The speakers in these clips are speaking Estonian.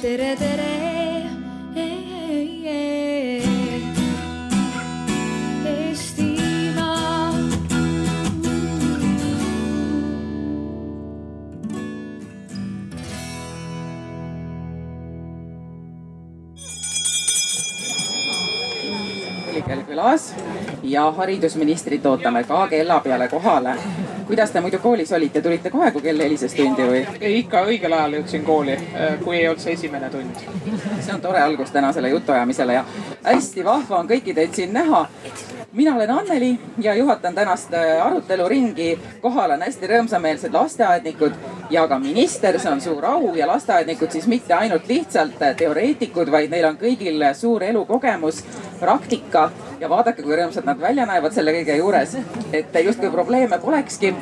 tere, tere. Külas ja haridusministrit ootame ka kella peale kohale. Kuidas te muidu koolis olite, tulite kohe, kui kell helises tundi või? ikka õigel ajal jõudsin kooli, kui ei olnud see esimene tund. see on tore algus tänasele jutuajamisele ja hästi vahva on kõiki teid siin näha. Mina olen Anneli ja juhatan tänast äh, aruteluringi. kohal on hästi rõõmsameelsed lasteaednikud ja ka minister, see on suur au ja lasteaednikud siis mitte ainult lihtsalt äh, teoreetikud, vaid neil on kõigil suur elukogemus, praktika ja vaadake, kui rõõmsad nad välja näevad selle kõige juures. et justkui probleeme polekski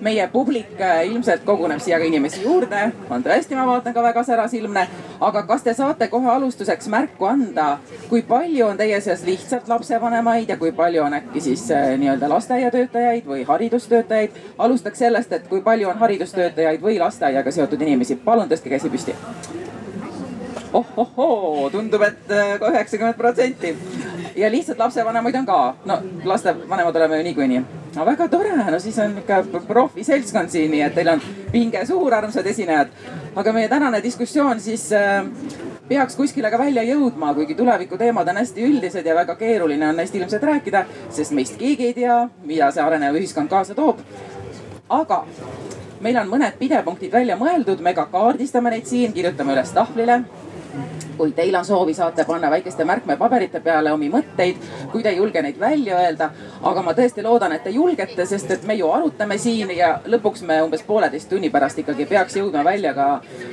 meie publik äh, ilmselt koguneb siia ka inimesi juurde, on tõesti, ma vaatan ka väga särasilmne. aga kas te saate kohe alustuseks märku anda, kui palju on teie seas lihtsalt lapsevanemaid ja kui palju on äkki siis äh, nii-öelda lasteaiatöötajaid või haridustöötajaid? alustaks sellest, et kui palju on haridustöötajaid või lasteaiaga seotud inimesi, palun tõstke käsi püsti oh-oh-hoo, tundub, et äh, ka üheksakümmend protsenti. Ja lihtsalt lapsevanemaid on ka, no lastevanemad oleme ju niikuinii. no väga tore, no siis on ikka profiseltskond siin, nii et teil on pinge suur, armsad esinejad. aga meie tänane diskussioon siis äh, peaks kuskile ka välja jõudma, kuigi tuleviku teemad on hästi üldised ja väga keeruline on neist ilmselt rääkida, sest meist keegi ei tea, mida see arenev ühiskond kaasa toob. aga meil on mõned pidepunktid välja mõeldud, me ka kaardistame neid siin, kirjutame üles tahvlile kui teil on soovi, saate panna väikeste märkmepaberite peale omi mõtteid, kui te ei julge neid välja öelda. aga ma tõesti loodan, et te julgete, sest et me ju arutame siin ja lõpuks me umbes pooleteist tunni pärast ikkagi peaks jõudma välja ka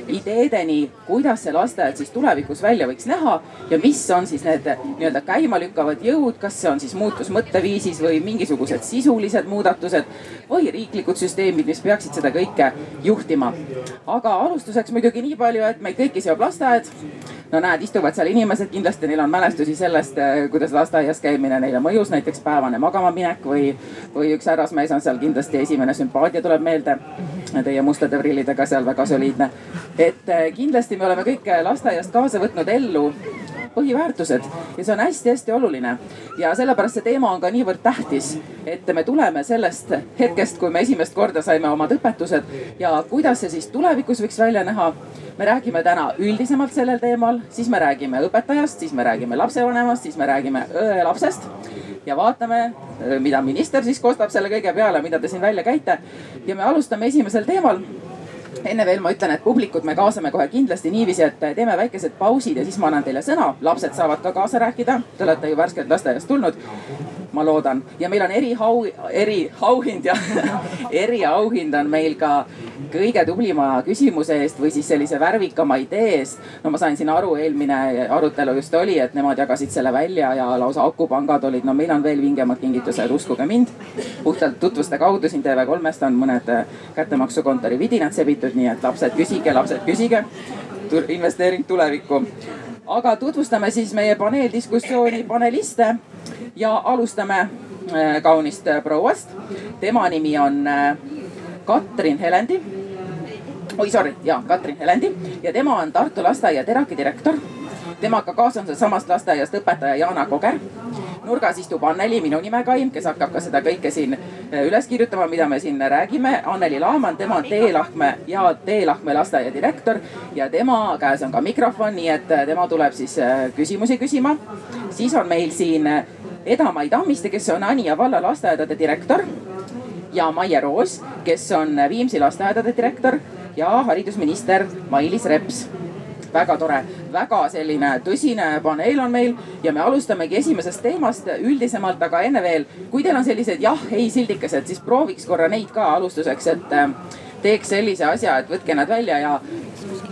ideedeni, kuidas see lasteaed siis tulevikus välja võiks näha ja mis on siis need nii-öelda käimalükkavad jõud, kas see on siis muutus mõtteviisis või mingisugused sisulised muudatused või riiklikud süsteemid, mis peaksid seda kõike juhtima. aga alustuseks muidugi nii palju, et meid kõiki seob lasteaed no näed, istuvad seal inimesed, kindlasti neil on mälestusi sellest, eh, kuidas lasteaias käimine neile mõjus, näiteks päevane magamaminek või, või üks härrasmees on seal kindlasti esimene sümpaatia tuleb meelde. Teie mustade prillidega seal väga soliidne. et eh, kindlasti me oleme kõik lasteaiast kaasa võtnud ellu põhiväärtused ja see on hästi-hästi oluline. ja sellepärast see teema on ka niivõrd tähtis, et me tuleme sellest hetkest, kui me esimest korda saime omad õpetused ja kuidas see siis tulevikus võiks välja näha me räägime täna üldisemalt sellel teemal, siis me räägime õpetajast, siis me räägime lapsevanemast, siis me räägime lapsest ja vaatame, mida minister siis kostab selle kõige peale, mida te siin välja käite. ja me alustame esimesel teemal enne veel ma ütlen, et publikut me kaasame kohe kindlasti niiviisi, et teeme väikesed pausid ja siis ma annan teile sõna. lapsed saavad ka kaasa rääkida. Te olete ju värskelt lasteaiast tulnud. Ma loodan ja meil on erihau, eriauhind ja eriauhind on meil ka kõige tublima küsimuse eest või siis sellise värvikama idee eest. no ma sain siin aru, eelmine arutelu just oli, et nemad jagasid selle välja ja lausa akupangad olid. no meil on veel vingemad kingitused, uskuge mind. puhtalt tutvuste kaudu siin TV3-st on mõned kättemaksukontori vidinad sebitud, nii et lapsed küsige, lapsed küsige. investeering tulevikku aga tutvustame siis meie paneeldiskussiooni paneliste ja alustame äh, kaunist prouast. tema nimi on äh, Katrin Helendi. oi sorry, ja Katrin Helendi ja tema on Tartu lasteaia Teraki direktor. Temaga kaasas on samast lasteaiast õpetaja Jana Koger. nurgas istub Anneli, minu nimekaim, kes hakkab ka seda kõike siin äh, üles kirjutama, mida me siin räägime. Anneli Laaman, tema on Teelahkme ja Teelahkme lasteaia direktor ja tema käes on ka mikrofon, nii et tema tuleb siis küsimusi küsima. siis on meil siin Eda-Mai Tammiste, kes on Anija valla lasteaedade direktor ja Maie Roos, kes on Viimsi lasteaedade direktor ja haridusminister Mailis Reps. Väga tore, väga selline tõsine paneel on meil ja me alustamegi esimesest teemast üldisemalt, aga enne veel, kui teil on sellised jah-ei sildikesed, siis prooviks korra neid ka alustuseks, et äh, teeks sellise asja, et võtke nad välja ja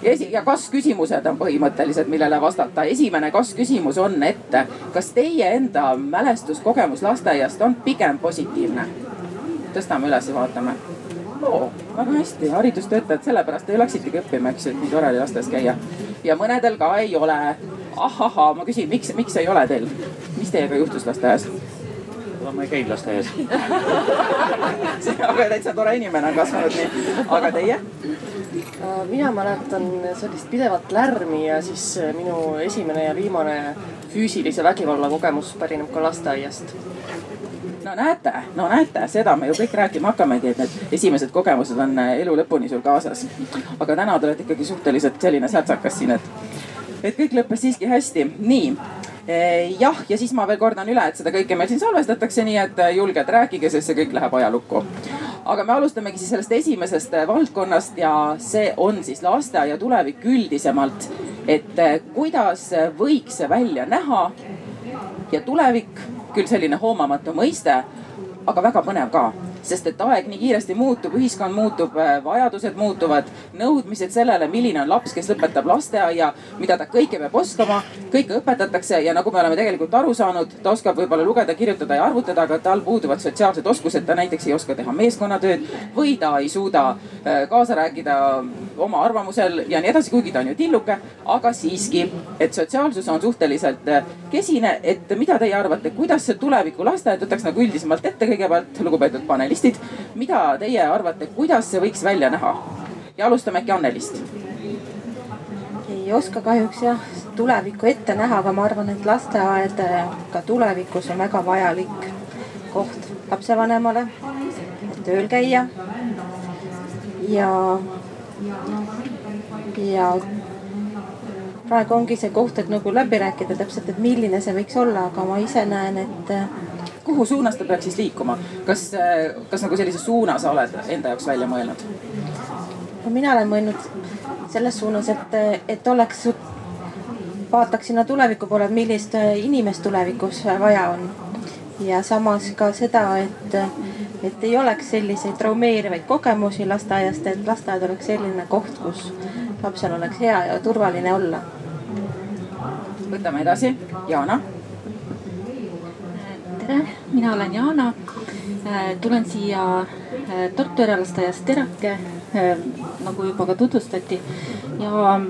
esi- ja kas-küsimused on põhimõtteliselt, millele vastata. esimene kas-küsimus on, et kas teie enda mälestuskogemus lasteaiast on pigem positiivne? tõstame üles ja vaatame oo, väga hästi, haridustöötajad, sellepärast ju läksitegi õppima, eks ju, et nii tore oli lasteaias käia. ja mõnedel ka ei ole. ahahhaa, ma küsin, miks, miks ei ole teil? mis teiega juhtus lasteaias? ma ei käinud lasteaias. aga täitsa tore inimene on kasvanud nii, aga teie? mina mäletan sellist pidevat lärmi ja siis minu esimene ja viimane füüsilise vägivalla kogemus pärineb ka lasteaiast no näete, no näete, seda me ju kõik rääkima hakkamegi, et need esimesed kogemused on elu lõpuni sul kaasas. aga täna te olete ikkagi suhteliselt selline särtsakas siin, et, et kõik lõppes siiski hästi. nii Eh, jah, ja siis ma veel kordan üle, et seda kõike meil siin salvestatakse, nii et eh, julgelt rääkige, sest see kõik läheb ajalukku. aga me alustamegi siis sellest esimesest eh, valdkonnast ja see on siis lasteaia tulevik üldisemalt. et kuidas võiks see välja näha ja tulevik, küll selline hoomamatu mõiste, aga väga põnev ka sest et aeg nii kiiresti muutub, ühiskond muutub, äh, vajadused muutuvad, nõudmised sellele, milline on laps, kes lõpetab lasteaia, mida ta kõike peab oskama, kõike õpetatakse ja nagu me oleme tegelikult aru saanud, ta oskab võib-olla lugeda, kirjutada ja arvutada, aga tal puuduvad sotsiaalsed oskused, ta näiteks ei oska teha meeskonnatööd või ta ei suuda äh, kaasa rääkida oma arvamusel ja nii edasi, kuigi ta on ju tilluke, aga siiski, et sotsiaalsus on suhteliselt äh, kesine, et mida teie arvate, kuidas see tuleviku lasteaed, võtaks nagu üldisemalt ette kõigepealt, lugupeetud panel panelistid. mida teie arvate, kuidas see võiks välja näha? ja alustame äkki Annelist. ei oska kahjuks jah tulevikku ette näha, aga ma arvan, et lasteaed ka tulevikus on väga vajalik koht lapsevanemale, tööl käia. ja, ja praegu ongi see koht, et nagu läbi rääkida täpselt, et milline see võiks olla, aga ma ise näen, et kuhu suunas ta peaks siis liikuma, kas, kas nagu sellise suuna sa oled enda jaoks välja mõelnud? no mina olen mõelnud selles suunas, et, et oleks, vaataks sinna tuleviku poole, et millist inimest tulevikus vaja on. ja samas ka seda, et, et ei oleks selliseid traumeerivaid kogemusi lasteaiast, et lasteaed oleks selline koht, kus lapsel oleks hea ja turvaline olla. võtame edasi, Jaana tere, mina olen Jaana. Äh, tulen siia äh, Tartu eralasteaiast Terake, äh, nagu juba ka tutvustati. ja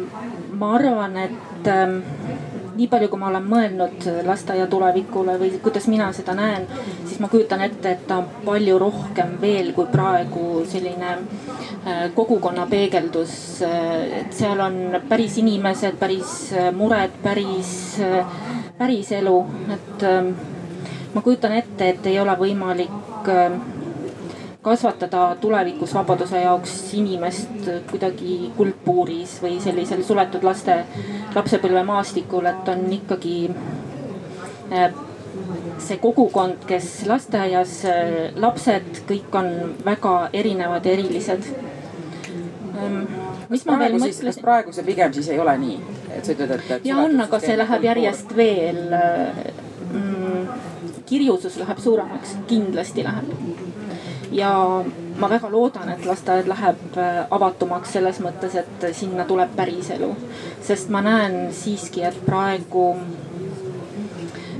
ma arvan, et ähm, nii palju, kui ma olen mõelnud lasteaia tulevikule või kuidas mina seda näen, siis ma kujutan ette, et ta on palju rohkem veel kui praegu selline kogukonna peegeldus. et seal on päris inimesed, päris mured, päris, päris elu, et ähm, ma kujutan ette, et ei ole võimalik ähm, kasvatada tulevikus vabaduse jaoks inimest kuidagi kuldpuuris või sellisel suletud laste, lapsepõlvemaastikul, et on ikkagi äh, see kogukond, kes lasteaias, äh, lapsed, kõik on väga erinevad ja erilised. Ähm, mis ma veel mõtlesin? kas praegu see pigem siis ei ole nii, et sa ütled, et, et. ja on, aga see läheb järjest veel äh, mm, kirjusus läheb suuremaks, kindlasti läheb. ja ma väga loodan, et lasteaed läheb äh, avatumaks selles mõttes, et sinna tuleb päriselu. sest ma näen siiski, et praegu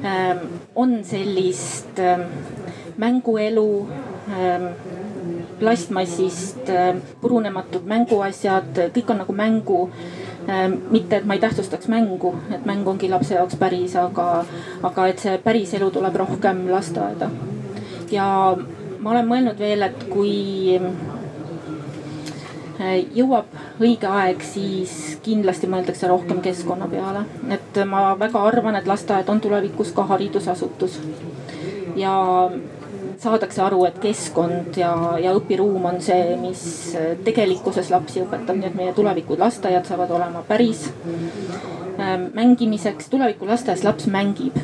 ähm, on sellist ähm, mänguelu ähm, plastmassist äh, purunematud mänguasjad, kõik on nagu mängu mitte, et ma ei tähtsustaks mängu, et mäng ongi lapse jaoks päris, aga, aga et see päriselu tuleb rohkem lasteaeda. ja ma olen mõelnud veel, et kui eh, jõuab õige aeg, siis kindlasti mõeldakse rohkem keskkonna peale. et ma väga arvan, et lasteaed on tulevikus ka haridusasutus. ja saadakse aru, et keskkond ja, ja õpiruum on see, mis tegelikkuses lapsi õpetab, nii et meie tuleviku lasteaiad saavad olema päris ähm, mängimiseks. tuleviku lasteaias laps mängib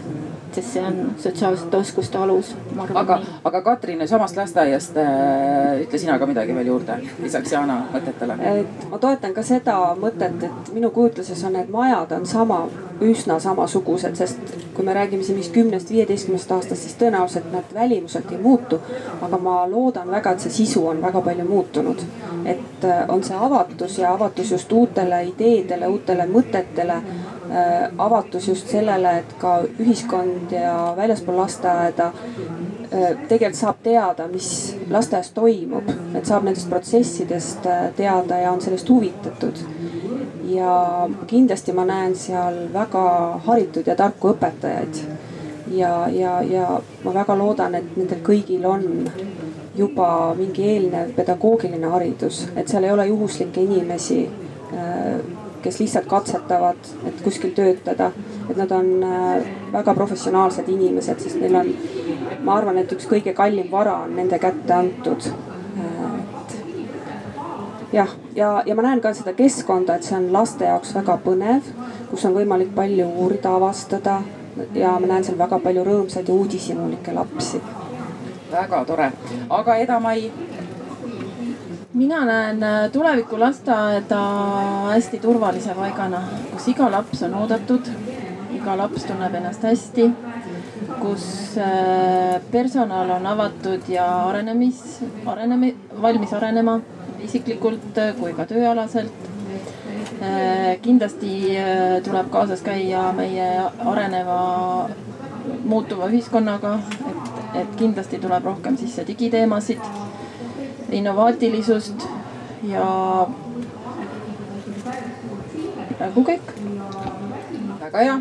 sest see on sotsiaalsete oskuste alus. aga, aga Katrin, samast lasteaiast äh, ütle sina ka midagi veel juurde, lisaks Jaana mõtetele. et ma toetan ka seda mõtet, et minu kujutluses on need majad on sama, üsna samasugused, sest kui me räägime siin vist kümnest, viieteistkümnest aastast, siis tõenäoliselt nad välimuselt ei muutu. aga ma loodan väga, et see sisu on väga palju muutunud. et äh, on see avatus ja avatus just uutele ideedele, uutele mõtetele avatus just sellele, et ka ühiskond ja väljaspool lasteaeda äh, tegelikult saab teada, mis lasteaias toimub, et saab nendest protsessidest äh, teada ja on sellest huvitatud. ja kindlasti ma näen seal väga haritud ja tarku õpetajaid. ja, ja, ja ma väga loodan, et nendel kõigil on juba mingi eelnev pedagoogiline haridus, et seal ei ole juhuslikke inimesi, äh, kes lihtsalt katsetavad, et kuskil töötada. et nad on äh, väga professionaalsed inimesed, sest neil on, ma arvan, et üks kõige kallim vara on nende kätte antud. et jah, ja, ja ma näen ka seda keskkonda, et see on laste jaoks väga põnev, kus on võimalik palju uurida, avastada ja ma näen seal väga palju rõõmsaid ja uudishimulikke lapsi väga tore, aga Eda-Mai? Mina näen äh, tuleviku lasteaeda hästi turvalise paigana, kus iga laps on oodatud, iga laps tunneb ennast hästi, kus äh, personal on avatud ja arenemis, arenemi-, valmis arenema isiklikult äh, kui ka tööalaselt. kindlasti tuleb kaasas käia meie areneva muutuva ühiskonnaga, et et kindlasti tuleb rohkem sisse digiteemasid, innovaatilisust ja praegu kõik. väga hea.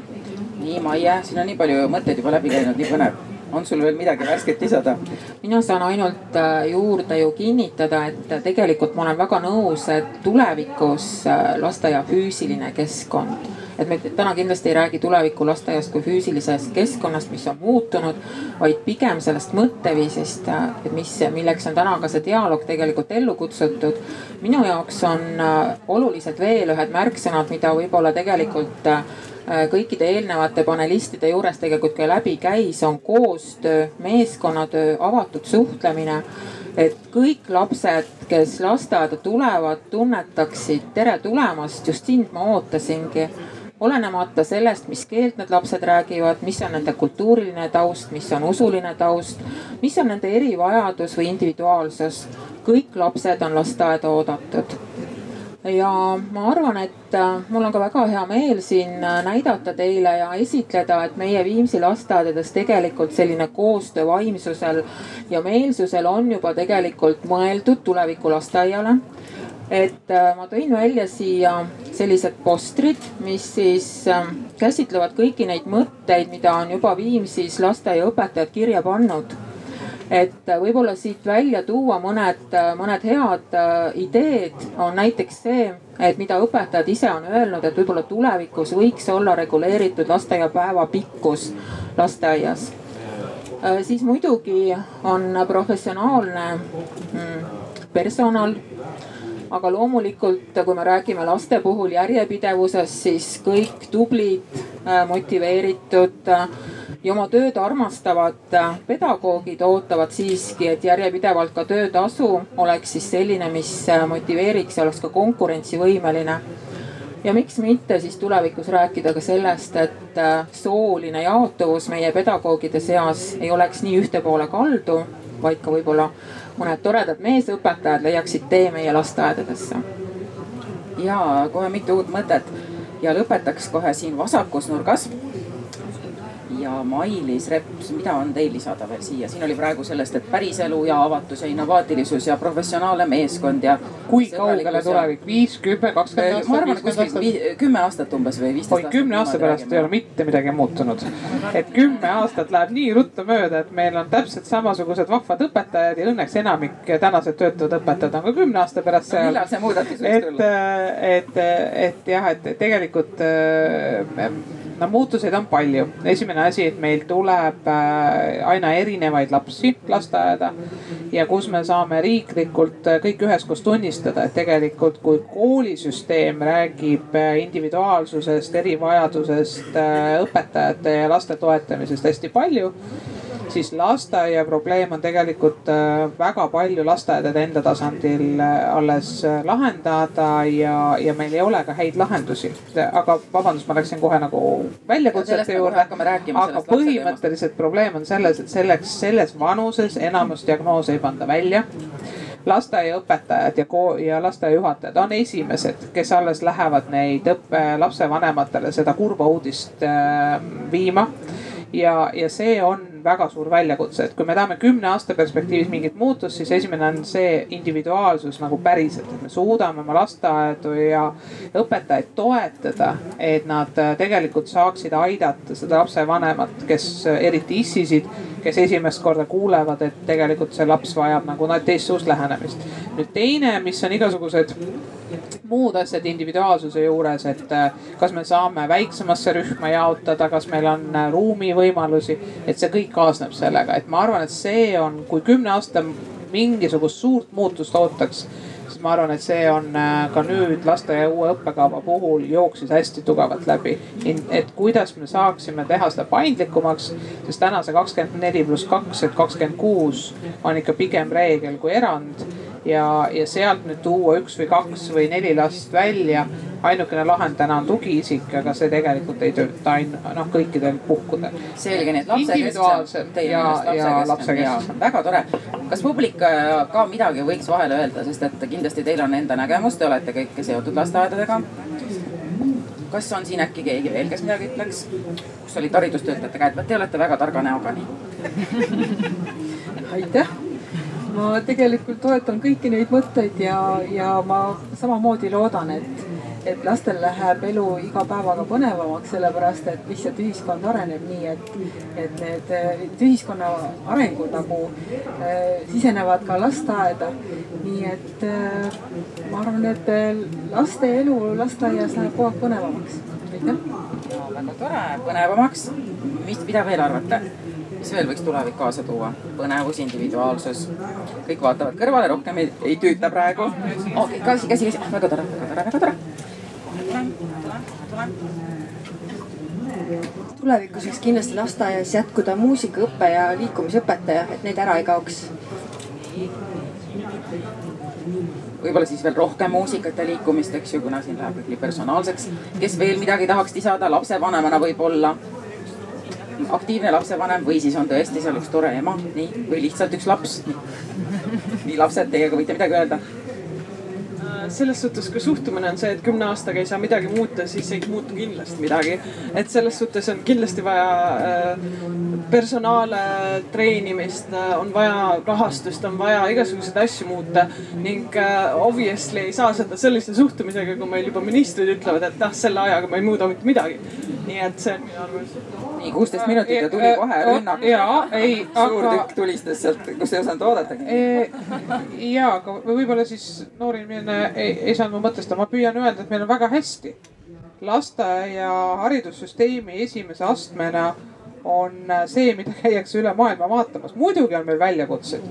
nii, Maie, siin on nii palju mõtteid juba läbi käinud, nii põnev on sul veel midagi värsket lisada? mina saan ainult äh, juurde ju kinnitada, et tegelikult ma olen väga nõus, et tulevikus äh, lasteaia füüsiline keskkond et me täna kindlasti ei räägi tuleviku lasteaiast kui füüsilisest keskkonnast, mis on muutunud, vaid pigem sellest mõtteviisist, et mis, milleks on täna ka see dialoog tegelikult ellu kutsutud. minu jaoks on äh, olulised veel ühed märksõnad, mida võib-olla tegelikult äh, kõikide eelnevate panelistide juures tegelikult ka läbi käis, on koostöö, meeskonnatöö, avatud suhtlemine et kõik lapsed, kes lasteaeda tulevad, tunnetaksid tere tulemast, just sind ma ootasingi olenemata sellest, mis keelt need lapsed räägivad, mis on nende kultuuriline taust, mis on usuline taust, mis on nende erivajadus või individuaalsus. kõik lapsed on lasteaeda oodatud ja ma arvan, et äh, mul on ka väga hea meel siin äh, näidata teile ja esitleda, et meie Viimsi lasteaedades tegelikult selline koostöö vaimsusel ja meelsusel on juba tegelikult mõeldud tuleviku lasteaiale et äh, ma tõin välja siia sellised postrid, mis siis ähm, käsitlevad kõiki neid mõtteid, mida on juba Viimsis lasteaiaõpetajad kirja pannud. et äh, võib-olla siit välja tuua mõned, äh, mõned head ideed on näiteks see, et mida õpetajad ise on öelnud, et võib-olla tulevikus võiks olla reguleeritud lasteaiapäeva pikkus lasteaias. siis muidugi on professionaalne mm, personal aga loomulikult, kui me räägime laste puhul järjepidevusest, siis kõik tublid, äh, motiveeritud äh, ja oma tööd armastavad äh, pedagoogid ootavad siiski, et järjepidevalt ka töötasu oleks siis selline, mis motiveeriks ja oleks ka konkurentsivõimeline. Ja miks mitte siis tulevikus rääkida ka sellest, et sooline jaotuvus meie pedagoogide seas ei oleks nii ühte poole kaldu, vaid ka võib-olla mõned toredad meesõpetajad leiaksid tee meie lasteaedadesse. ja kohe mitu uut mõtet ja lõpetaks kohe siin vasakus nurgas ja Mailis Reps, mida on teil lisada veel siia, siin oli praegu sellest, et päriselu ja avatus ja innovaatilisus ja professionaalne meeskond ja. kui kaugele tulevik, viis, kümme, kakskümmend aastat? ma arvan, et kuskil kümme aastat umbes või viisteist aastat. kümne aasta pärast ei ole mitte midagi muutunud. et kümme aastat läheb nii ruttu mööda, et meil on täpselt samasugused vahvad õpetajad ja õnneks enamik tänased töötavad õpetajad on ka kümne aasta pärast seal no,. millal see muudatus võiks tulla? et, et, et jah, et tegelikult äh, no muutuseid on palju. esimene asi, et meil tuleb äh, aina erinevaid lapsi lasteaeda ja kus me saame riiklikult äh, kõik üheskoos tunnistada, et tegelikult kui koolisüsteem räägib äh, individuaalsusest, erivajadusest, õpetajate ja laste toetamisest hästi palju siis lasteaia probleem on tegelikult äh, väga palju lasteaedade enda tasandil äh, alles äh, lahendada ja, ja meil ei ole ka häid lahendusi. aga vabandust, ma läksin kohe nagu väljakutsete juurde. aga põhimõtteliselt probleem on selles, et selleks, selles vanuses enamus diagnoose ei panda välja lasteaiaõpetajad ja kool ja lasteaiajuhatajad on esimesed, kes alles lähevad neid õppe, lapsevanematele seda kurba uudist äh, viima ja, ja see on väga suur väljakutse, et kui me tahame kümne aasta perspektiivis mingit muutust, siis esimene on see individuaalsus nagu päriselt, et me suudame oma lasteaedu ja õpetajaid toetada, et nad tegelikult saaksid aidata seda lapsevanemat, kes eriti issisid, kes esimest korda kuulevad, et tegelikult see laps vajab nagu teistsugust lähenemist. nüüd teine, mis on igasugused muud asjad individuaalsuse juures, et äh, kas me saame väiksemasse rühma jaotada, kas meil on äh, ruumivõimalusi, et see kõik kaasneb sellega, et ma arvan, et see on, kui kümne aasta mingisugust suurt muutust ootaks ma arvan, et see on äh, ka nüüd lasteaia uue õppekava puhul jooksis hästi tugevalt läbi. et kuidas me saaksime teha seda paindlikumaks, sest täna see kakskümmend neli pluss kaks, et kakskümmend kuus on ikka pigem reegel kui erand ja, ja sealt nüüd tuua üks või kaks või neli last välja. ainukene lahend täna on tugiisik, aga see tegelikult ei tööta ain-, noh kõikidel puhkudel. selge, nii et lapsekesksem. ja, ja lapsekesksem. väga tore. kas publik äh, ka midagi võiks vahele öelda, sest et kindlasti teil on enda nägemus, te olete kõik seotud lasteaedadega kas on siin äkki keegi veel, kes midagi ütleks? kus olid haridustöötajate käed, te olete väga targa näoga, nii. aitäh ma tegelikult toetan kõiki neid mõtteid ja, ja ma samamoodi loodan, et, et lastel läheb elu iga päevaga põnevamaks, sellepärast et lihtsalt ühiskond areneb nii, et, et need, need ühiskonna arengud nagu äh, sisenevad ka lasteaeda. nii et äh, ma arvan, et laste elu lasteaias läheb kogu aeg põnevamaks. aitäh. väga tore, põnevamaks. mis, mida veel arvate? Mis veel võiks tulevik kaasa tuua? põnevus, individuaalsus. kõik vaatavad kõrvale, rohkem ei, ei tüüta praegu. okei, käsi, käsi, käsi, väga tore, väga tore, väga tore. tulen, tulen, tulen tulevikus võiks kindlasti lasteaias jätkuda muusikaõpe ja liikumisõpetaja, et need ära ei kaoks. võib-olla siis veel rohkem muusikat ja liikumist, eks ju, kuna siin läheb kõik nii personaalseks. kes veel midagi tahaks lisada lapsevanemana võib-olla? Aktiivne lapsevanem või siis on tõesti seal üks tore ema, nii, või lihtsalt üks laps. nii lapsed, teiega võite midagi öelda? Selles suhtes, kui suhtumine on see, et kümne aastaga ei saa midagi muuta, siis ei muutu kindlasti midagi. et selles suhtes on kindlasti vaja äh, personaale, treenimist, äh, on vaja rahastust, on vaja igasuguseid asju muuta ning äh, obviously ei saa seda sellise suhtumisega, kui meil juba ministrid ütlevad, et ah, selle ajaga me ei muuda mitte midagi. nii et see on minu arvamus nii kuusteist minutit ja tuli kohe rünnak. ja, ei. suur tükk tulistas sealt, kus ei osanud oodatagi. ja, aga võib-olla siis noor inimene ei, ei saanud mu mõttest, ma püüan öelda, et meil on väga hästi. lasteaia haridussüsteemi esimese astmena on see, mida käiakse üle maailma vaatamas. muidugi on meil väljakutseid.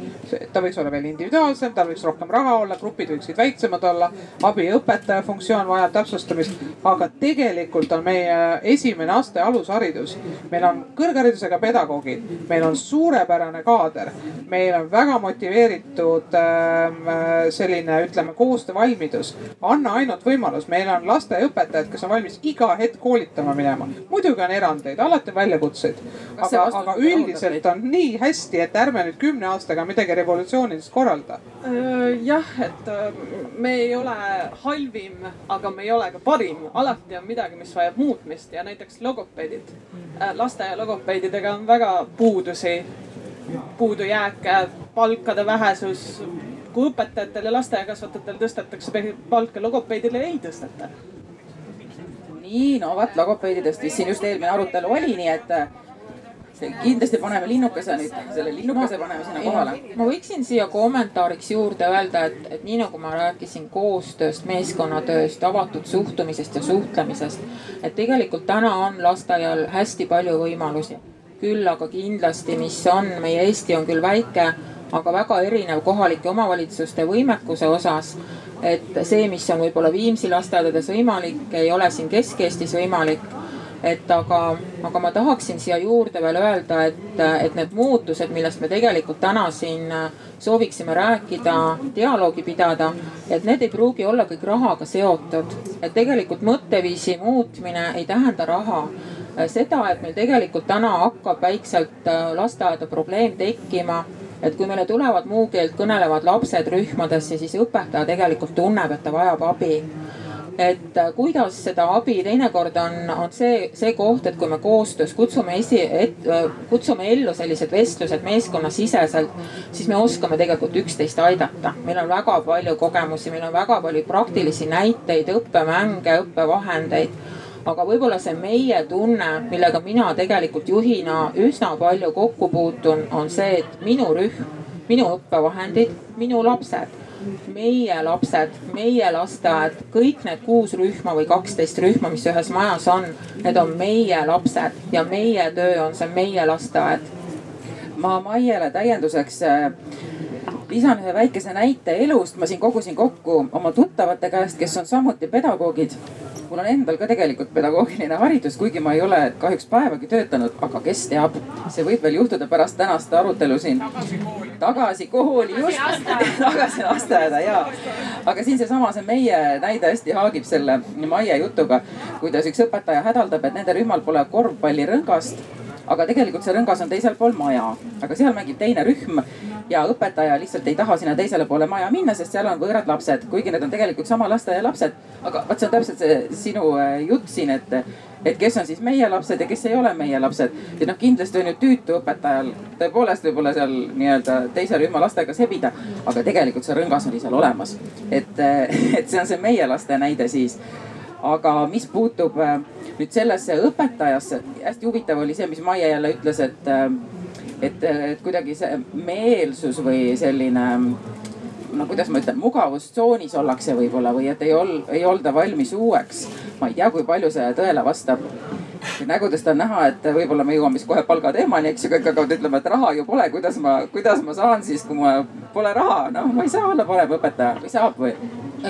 ta võiks olla veel individuaalsem, tal võiks rohkem raha olla, grupid võiksid väiksemad olla. abiõpetaja funktsioon vajab täpsustamist. aga tegelikult on meie esimene aste alusharidus. meil on kõrgharidusega pedagoogid, meil on suurepärane kaader, meil on väga motiveeritud äh, selline, ütleme, koostöövalmidus. anna ainult võimalus, meil on lasteaiaõpetajad, kes on valmis iga hetk koolitama minema. muidugi on erandeid, alati on väljakutseid aga, aga üldiselt on nii hästi, et ärme nüüd kümne aastaga midagi revolutsioonilist korralda. jah, et me ei ole halvim, aga me ei ole ka parim, alati on midagi, mis vajab muutmist ja näiteks logopeedid. lasteaia logopeedidega on väga puudusi, puudujääke, palkade vähesus. kui õpetajatel ja lasteaiakasvatajatel tõstetakse palka, logopeedile ei tõsteta nii, no vot logopeedidest vist siin just eelmine arutelu oli, nii et kindlasti paneme linnukese nüüd, selle linnukese paneme sinna kohale. ma võiksin siia kommentaariks juurde öelda, et, et nii nagu ma rääkisin koostööst, meeskonnatööst, avatud suhtumisest ja suhtlemisest. et tegelikult täna on lasteaial hästi palju võimalusi. küll aga kindlasti, mis on, meie Eesti on küll väike, aga väga erinev kohalike omavalitsuste võimekuse osas. et see, mis on võib-olla Viimsi lasteaedades võimalik, ei ole siin Kesk-Eestis võimalik et aga, aga ma tahaksin siia juurde veel öelda, et, et need muutused, millest me tegelikult täna siin sooviksime rääkida, dialoogi pidada, et need ei pruugi olla kõik rahaga seotud. et tegelikult mõtteviisi muutmine ei tähenda raha seda, et meil tegelikult täna hakkab väikselt lasteaeda probleem tekkima et kui meile tulevad muukeelt kõnelevad lapsed rühmadesse, siis õpetaja tegelikult tunneb, et ta vajab abi et äh, kuidas seda abi teinekord on, on see, see koht, et kui me koostöös kutsume esi, äh, kutsume ellu sellised vestlused meeskonnasiseselt, siis me oskame tegelikult üksteist aidata. meil on väga palju kogemusi, meil on väga palju praktilisi näiteid, õppemänge, õppevahendeid aga võib-olla see meie tunne, millega mina tegelikult juhina üsna palju kokku puutun, on see, et minu rühm, minu õppevahendid, minu lapsed meie lapsed, meie lasteaed, kõik need kuus rühma või kaksteist rühma, mis ühes majas on, need on meie lapsed ja meie töö on see meie lasteaed. ma Maiele täienduseks äh, lisan ühe väikese näite elust. ma siin kogusin kokku oma tuttavate käest, kes on samuti pedagoogid mul on endal ka tegelikult pedagoogiline haridus, kuigi ma ei ole kahjuks päevagi töötanud, aga kes teab, see võib veel juhtuda pärast tänast arutelu siin. tagasi kooli, just, tagasi lasteaeda ja. aga siin seesama, see meie näide hästi haagib selle Maie jutuga, kuidas üks õpetaja hädaldab, et nende rühmal pole korvpallirõngast aga tegelikult see rõngas on teisel pool maja, aga seal mängib teine rühm ja õpetaja lihtsalt ei taha sinna teisele poole maja minna, sest seal on võõrad lapsed, kuigi need on tegelikult sama lasteaia lapsed. aga vot see on täpselt see sinu äh, jutt siin, et, et kes on siis meie lapsed ja kes ei ole meie lapsed. ja noh, kindlasti on ju tüütu õpetajal tõepoolest võib-olla seal nii-öelda teise rühma lastega sebida, aga tegelikult see rõngas oli seal olemas. et, et see on see meie laste näide siis. aga mis puutub äh, nüüd sellesse õpetajasse, hästi huvitav oli see, mis Maie jälle ütles, et äh, et, et kuidagi see meelsus või selline no kuidas ma ütlen, mugavustsoonis ollakse võib-olla või et ei ol-, ei olda valmis uueks. ma ei tea, kui palju see tõele vastab. nägudest on näha, et võib-olla me jõuame siis kohe palgateemani, eks ju, kõik hakkavad ütlema, et raha ju pole, kuidas ma, kuidas ma saan siis, kui mul pole raha. noh, ma ei saa olla parem õpetaja või saab või?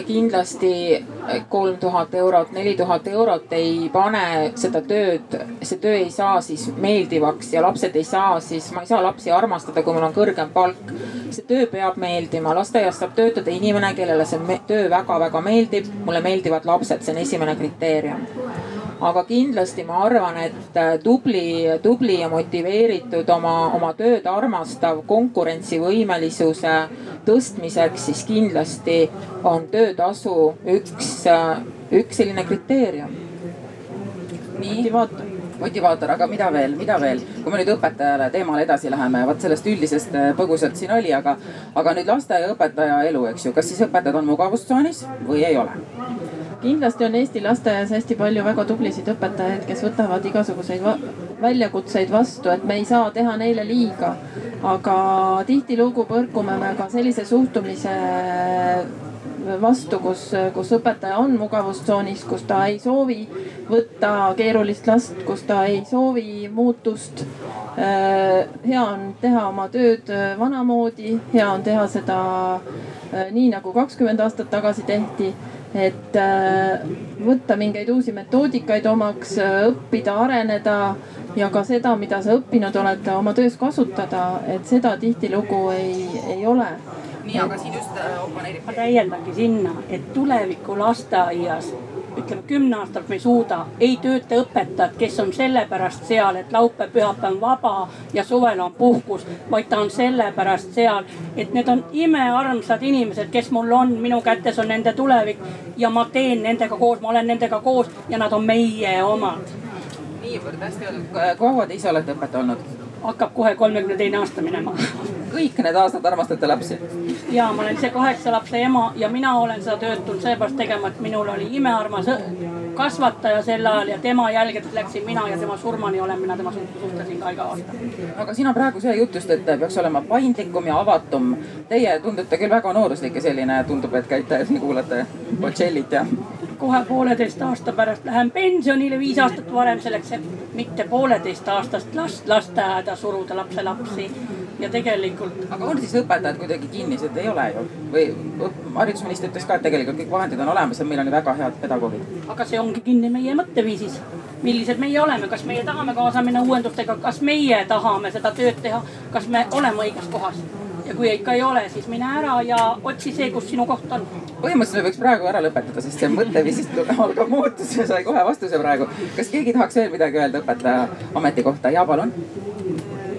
kindlasti kolm tuhat eurot, neli tuhat eurot ei pane seda tööd, see töö ei saa siis meeldivaks ja lapsed ei saa siis, ma ei saa lapsi armastada, kui mul on kõrgem palk. see töö peab meeldima, lasteaias saab töötada inimene, kellele see töö väga-väga meeldib. mulle meeldivad lapsed, see on esimene kriteerium aga kindlasti ma arvan, et äh, tubli, tubli ja motiveeritud oma, oma tööd armastav konkurentsivõimelisuse tõstmiseks, siis kindlasti on töötasu üks, äh, üks selline kriteerium. motivaator motivaator, aga mida veel, mida veel, kui me nüüd õpetajale teemale edasi läheme, vot sellest üldisest äh, põgusalt siin oli, aga, aga nüüd lasteaiaõpetaja elu, eks ju, kas siis õpetajad on mugavustsoonis või ei ole? Kindlasti on Eesti lasteaias hästi palju väga tublisid õpetajaid, kes võtavad igasuguseid va väljakutseid vastu, et me ei saa teha neile liiga. aga tihtilugu põrkume me ka sellise suhtumise vastu, kus, kus õpetaja on mugavustsoonis, kus ta ei soovi võtta keerulist last, kus ta ei soovi muutust. hea on teha oma tööd vanamoodi, hea on teha seda nii nagu kakskümmend aastat tagasi tehti et äh, võtta mingeid uusi metoodikaid omaks, äh, õppida, areneda ja ka seda, mida sa õppinud oled, oma töös kasutada, et seda tihtilugu ei, ei ole. nii, aga siin just äh, oponeerib. ma täiendangi sinna, et tuleviku lasteaias ütleme kümne aastat me ei suuda, ei tööta õpetajad, kes on sellepärast seal, et laupäev, pühapäev on vaba ja suvel on puhkus, vaid ta on sellepärast seal, et need on imearmsad inimesed, kes mul on, minu kätes on nende tulevik ja ma teen nendega koos, ma olen nendega koos ja nad on meie omad. niivõrd hästi öeldud, kaua te ise olete õpetaja olnud? Hakkab kohe kolmekümne teine aasta minema kõik need aastad armastate lapsi? ja ma olen see kaheksa lapse ema ja mina olen seda tööd tulnud seepärast tegema, et minul oli imearmas kasvataja sel ajal ja tema jälgedes läksin mina ja tema surmani olen mina tema suhtlesin ka iga aasta. aga siin on praegu see jutt just, et peaks olema paindlikum ja avatum. Teie tundute küll väga nooruslik ja selline, tundub, et käite kuulate Bocellit ja. Kohe pooleteist aasta pärast lähen pensionile, viis aastat varem selleks, et mitte pooleteist aastast last lasteaeda suruda lapselapsi ja tegelikult. aga on siis õpetajad kuidagi kinnised, ei ole ju? või haridusminister ütles ka, et tegelikult kõik vahendid on olemas ja meil on ju väga head pedagoogid. aga see ongi kinni meie mõtteviisis. millised meie oleme, kas meie tahame kaasa minna uuendustega, kas meie tahame seda tööd teha, kas me oleme õiges kohas? Ja kui ikka ei ole, siis mine ära ja otsi see, kus sinu koht on. põhimõtteliselt me võiks praegu ära lõpetada, sest see mõtteviisist algab muutus ja sai kohe vastuse praegu. kas keegi tahaks veel midagi öelda õpetaja ametikohta? ja palun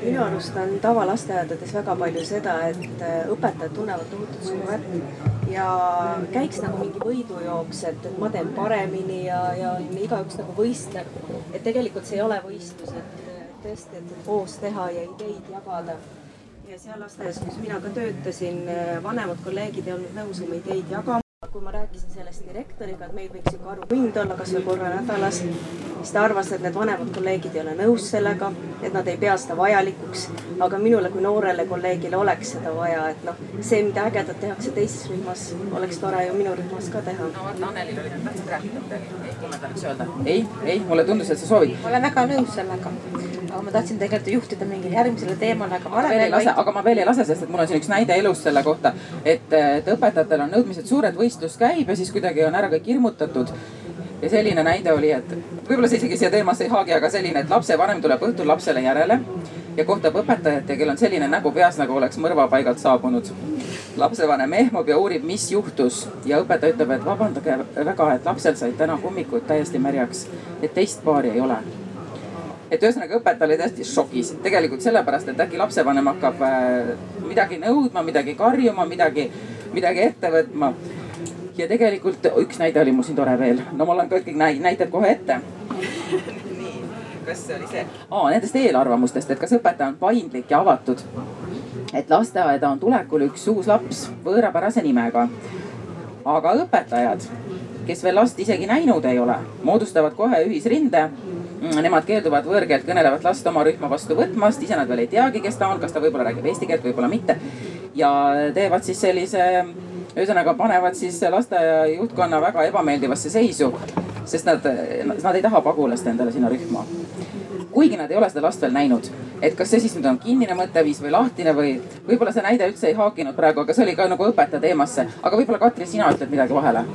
minu arust on tavalasteaedades väga palju seda, et äh, õpetajad tunnevad tohutut survet ja käiks nagu mingi võidujooks, et, et ma teen paremini ja, ja igaüks nagu võistleb. et tegelikult see ei ole võistlus, et tõesti, et koos teha ja ideid jagada. Ja seal lasteaias, kus mina ka töötasin, vanemad kolleegid ei olnud nõus oma ideid jagama kui ma rääkisin sellest direktoriga, et meil võiks sihuke arutund olla kasvõi korra nädalas, siis ta arvas, et need vanemad kolleegid ei ole nõus sellega, et nad ei pea seda vajalikuks. aga minule kui noorele kolleegile oleks seda vaja, et noh, see, mida ägedat tehakse teises rühmas, oleks tore ju minu rühmas ka teha. no vaata, Annelil oli, tahtsid rääkida midagi, ei kommentaariks öelda? ei, ei, mulle tundus, et sa soovid. ma olen väga nõus sellega, aga ma tahtsin tegelikult juhtida mingile järgmisele teemale, aga ma veel ei lase, aga ma veel ei lase, sest et mul on siin üks näide elust selle kohta, et, et õpetajatel on nõudmised suured, võistlus käib ja siis kuidagi on ära kõik hirmutatud. Ja selline näide oli, et võib-olla see isegi siia teemasse ei haagi, aga selline, et lapsevanem tuleb õhtul lapsele järele ja kohtab õpetajat ja kellel on selline nägu peas, nagu oleks mõrvapaigalt saabunud. lapsevanem ehmub ja uurib, mis juhtus. Ja õpetaja ütleb, et vabandage väga, et lapsel said täna hommikul täiesti märjaks, et teist paari ei ole et ühesõnaga õpetaja oli täiesti šokis, tegelikult sellepärast, et äkki lapsevanem hakkab äh, midagi nõudma, midagi karjuma, midagi, midagi ette võtma. ja tegelikult üks näide oli mul siin tore veel, no mul on kõik näited kohe ette kas see oli see? aa, nendest eelarvamustest, et kas õpetaja on paindlik ja avatud. et lasteaeda on tulekul üks uus laps võõrapärase nimega. aga õpetajad, kes veel last isegi näinud ei ole, moodustavad kohe ühisrinde. Nemad keelduvad võõrkeelt kõnelevat last oma rühma vastu võtmast, ise nad veel ei teagi, kes ta on, kas ta võib-olla räägib eesti keelt, võib-olla mitte. ja teevad siis sellise ühesõnaga panevad siis lasteaia juhtkonna väga ebameeldivasse seisu sest nad, nad ei taha pagulast endale sinna rühma. kuigi nad ei ole seda last veel näinud, et kas see siis nüüd on kinnine mõtteviis või lahtine või võib-olla see näide üldse ei haakinud praegu, aga see oli ka nagu õpetaja teemasse. aga võib-olla Katri, sina ütled midagi vahele?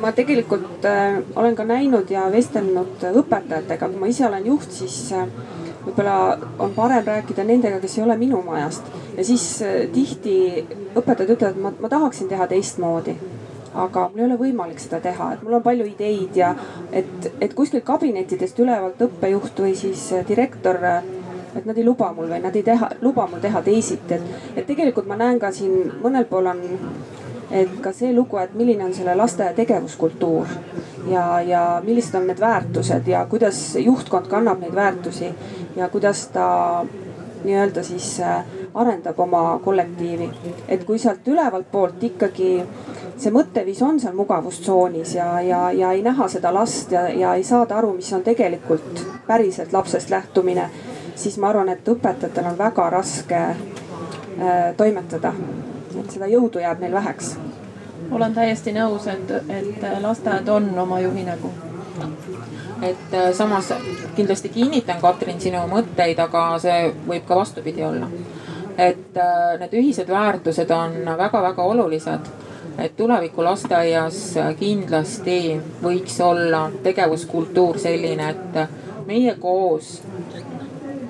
Ma tegelikult äh, olen ka näinud ja vestelnud õpetajatega, kui ma ise olen juht, siis äh, võib-olla on parem rääkida nendega, kes ei ole minu majast. Ja siis äh, tihti õpetajad ütlevad, ma, ma tahaksin teha teistmoodi aga mul ei ole võimalik seda teha, et mul on palju ideid ja et, et kuskilt kabinettidest ülevalt õppejuht või siis direktor et nad ei luba mul või nad ei teha, luba mul teha teisiti, et, et tegelikult ma näen ka siin mõnel pool on, et ka see lugu, et milline on selle lasteaia tegevuskultuur ja, ja millised on need väärtused ja kuidas juhtkond kannab neid väärtusi ja kuidas ta nii-öelda siis äh, arendab oma kollektiivi. et kui sealt ülevalt poolt ikkagi see mõtteviis on seal mugavustsoonis ja, ja, ja ei näha seda last ja, ja ei saada aru, mis on tegelikult päriselt lapsest lähtumine, siis ma arvan, et õpetajatel on väga raske äh, toimetada. Et seda jõudu jääb neil väheks. olen täiesti nõus, et, et lasteaed on oma juhi nägu et äh, samas kindlasti kinnitan, Katrin, sinu mõtteid, aga see võib ka vastupidi olla. et äh, need ühised väärtused on väga-väga olulised et tuleviku lasteaias kindlasti võiks olla tegevuskultuur selline, et meie koos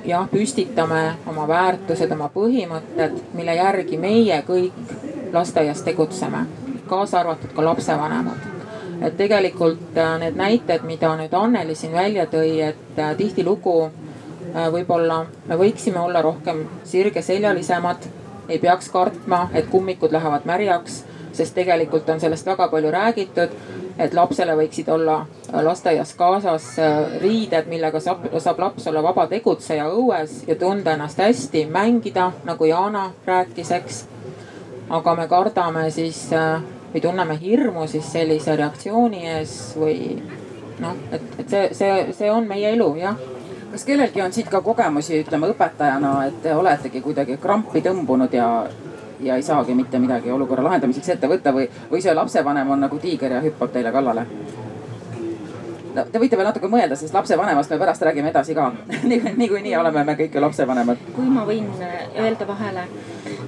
jah, püstitame oma väärtused, oma põhimõtted, mille järgi meie kõik lasteaias tegutseme, kaasa arvatud ka lapsevanemad. et tegelikult äh, need näited, mida nüüd Anneli siin välja tõi, et äh, tihtilugu äh, võib-olla me võiksime olla rohkem sirgeseljalisemad, ei peaks kartma, et kummikud lähevad märjaks sest tegelikult on sellest väga palju räägitud, et lapsele võiksid olla lasteaias kaasas äh, riided, millega saab, saab laps olla vaba tegutseja õues ja tunda ennast hästi, mängida, nagu Jana rääkis, eks. aga me kardame siis äh, või tunneme hirmu siis sellise reaktsiooni ees või noh, et, et see, see, see on meie elu, jah kas kellelgi on siit ka kogemusi, ütleme õpetajana, et te oletegi kuidagi krampi tõmbunud ja ja ei saagi mitte midagi olukorra lahendamiseks ette võtta või, või see lapsevanem on nagu tiiger ja hüppab teile kallale? No te võite veel natuke mõelda, sest lapsevanemast me pärast räägime edasi ka niikuinii oleme me kõik ju lapsevanemad. kui ma võin äh, öelda vahele,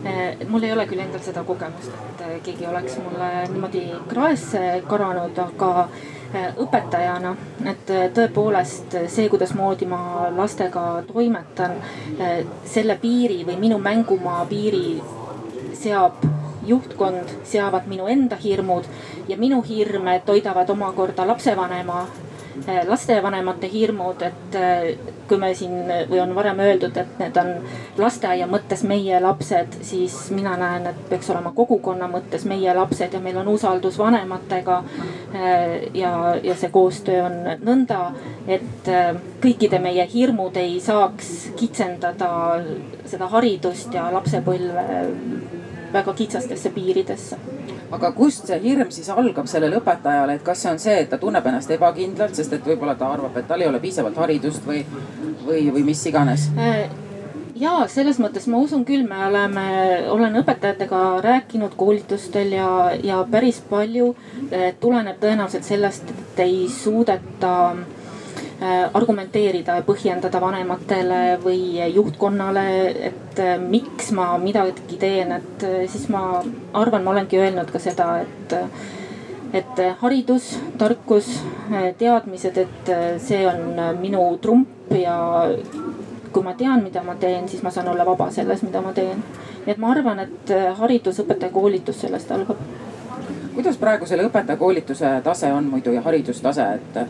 äh, mul ei ole küll endal seda kogemust, et äh, keegi oleks mulle niimoodi kraesse karanud, aga õpetajana, et tõepoolest see, kuidasmoodi ma lastega toimetan, selle piiri või minu mängumaa piiri seab juhtkond, seavad minu enda hirmud ja minu hirme toidavad omakorda lapsevanema, lastevanemate hirmud, et eh, kui me siin või on varem öeldud, et need on lasteaia mõttes meie lapsed, siis mina näen, et peaks olema kogukonna mõttes meie lapsed ja meil on usaldus vanematega. Eh, ja, ja see koostöö on nõnda, et kõikide meie hirmud ei saaks kitsendada seda haridust ja lapsepõlve väga kitsastesse piiridesse. aga kust see hirm siis algab sellel õpetajal, et kas see on see, et ta tunneb ennast ebakindlalt, sest et võib-olla ta arvab, et tal ei ole piisavalt haridust või, või, või mis iganes? ja selles mõttes ma usun küll, me oleme, olen õpetajatega rääkinud koolitustel ja, ja päris palju tuleneb tõenäoliselt sellest, et ei suudeta Äh, argumenteerida ja põhjendada vanematele või juhtkonnale, et äh, miks ma midagi teen, et äh, siis ma arvan, ma olengi öelnud ka seda, et, et haridus, tarkus, teadmised, et see on minu trump ja kui ma tean, mida ma teen, siis ma saan olla vaba selles, mida ma teen. nii et ma arvan, et haridus, õpetajakoolitus sellest algab kuidas praegu selle õpetajakoolituse tase on muidu ja haridustase, et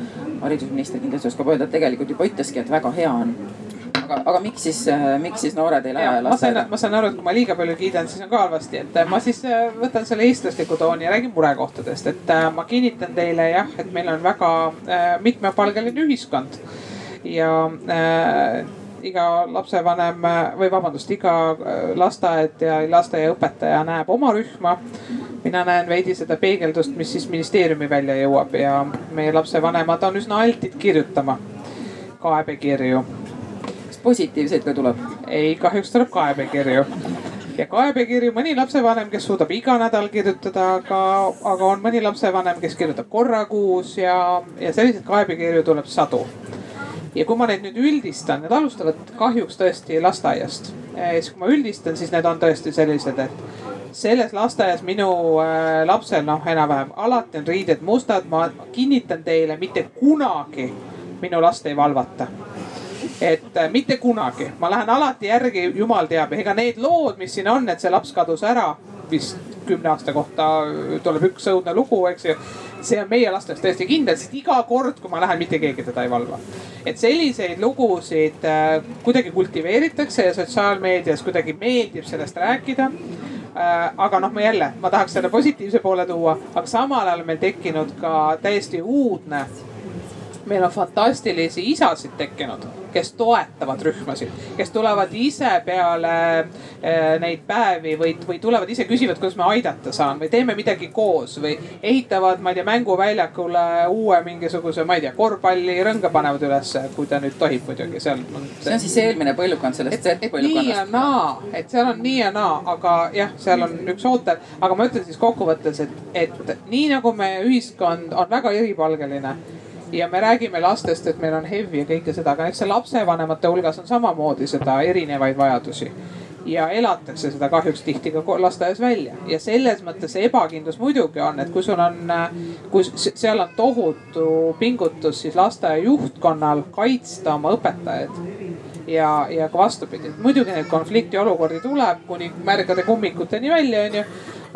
haridusminister kindlasti oskab öelda, et tegelikult juba ütleski, et väga hea on aga, aga miks siis, miks siis noored ei lähe lasteaeda? ma saan aru, et kui ma liiga palju kiidan, siis on ka halvasti, et ma siis äh, võtan selle eestlasliku tooni ja räägin murekohtadest, et äh, ma kinnitan teile jah, et meil on väga äh, mitmepalgeline ühiskond ja äh, iga lapsevanem või vabandust, iga lasteaed ja lasteaiaõpetaja näeb oma rühma mina näen veidi seda peegeldust, mis siis ministeeriumi välja jõuab ja meie lapsevanemad on üsna altid kirjutama kaebekirju. kas positiivseid ka tuleb? ei, kahjuks tuleb kaebekirju ja kaebekirju mõni lapsevanem, kes suudab iga nädal kirjutada, aga, aga on mõni lapsevanem, kes kirjutab korra kuus ja, ja selliseid kaebekirju tuleb sadu. Ja kui ma neid nüüd üldistan, need alustavad kahjuks tõesti lasteaiast. siis kui ma üldistan, siis need on tõesti sellised, et selles lasteaias minu äh, lapsel noh, enam-vähem alati on riided mustad, ma kinnitan teile, mitte kunagi minu last ei valvata et äh, mitte kunagi, ma lähen alati järgi, jumal teab, ega need lood, mis siin on, et see laps kadus ära, vist kümne aasta kohta tuleb üks õudne lugu, eks ju. see on meie lastes täiesti kindel, sest iga kord, kui ma lähen, mitte keegi teda ei valva. et selliseid lugusid äh, kuidagi kultiveeritakse ja sotsiaalmeedias kuidagi meeldib sellest rääkida Äh, aga noh, ma jälle, ma tahaks selle positiivse poole tuua, aga samal ajal meil tekkinud ka täiesti uudne. meil on fantastilisi isasid tekkinud kes toetavad rühmasid, kes tulevad ise peale eh, neid päevi või, või tulevad ise küsivad, kuidas ma aidata saan või teeme midagi koos või ehitavad, ma ei tea, mänguväljakule uue mingisuguse, ma ei tea, korvpallirõnga panevad ülesse, kui ta nüüd tohib muidugi seal. see on siis eelmine põlvkond sellest Z-põlvkonnast. nii ja naa, et seal on nii ja naa, aga jah, seal on üks ootel, aga ma ütlen siis kokkuvõttes, et, et nii nagu meie ühiskond on väga eripalgeline ja me räägime lastest, et meil on HIV ja kõike seda, aga eks see lapsevanemate hulgas on samamoodi seda erinevaid vajadusi. Ja elatakse seda kahjuks tihti ka lasteaias välja. Ja selles mõttes see ebakindlus muidugi on, et kui sul on, kui seal on tohutu pingutus siis lasteaia juhtkonnal kaitsta oma õpetajaid ja, ja ka vastupidi, muidugi neid konfliktiolukordi tuleb kuni märgade kummikuteni välja, onju.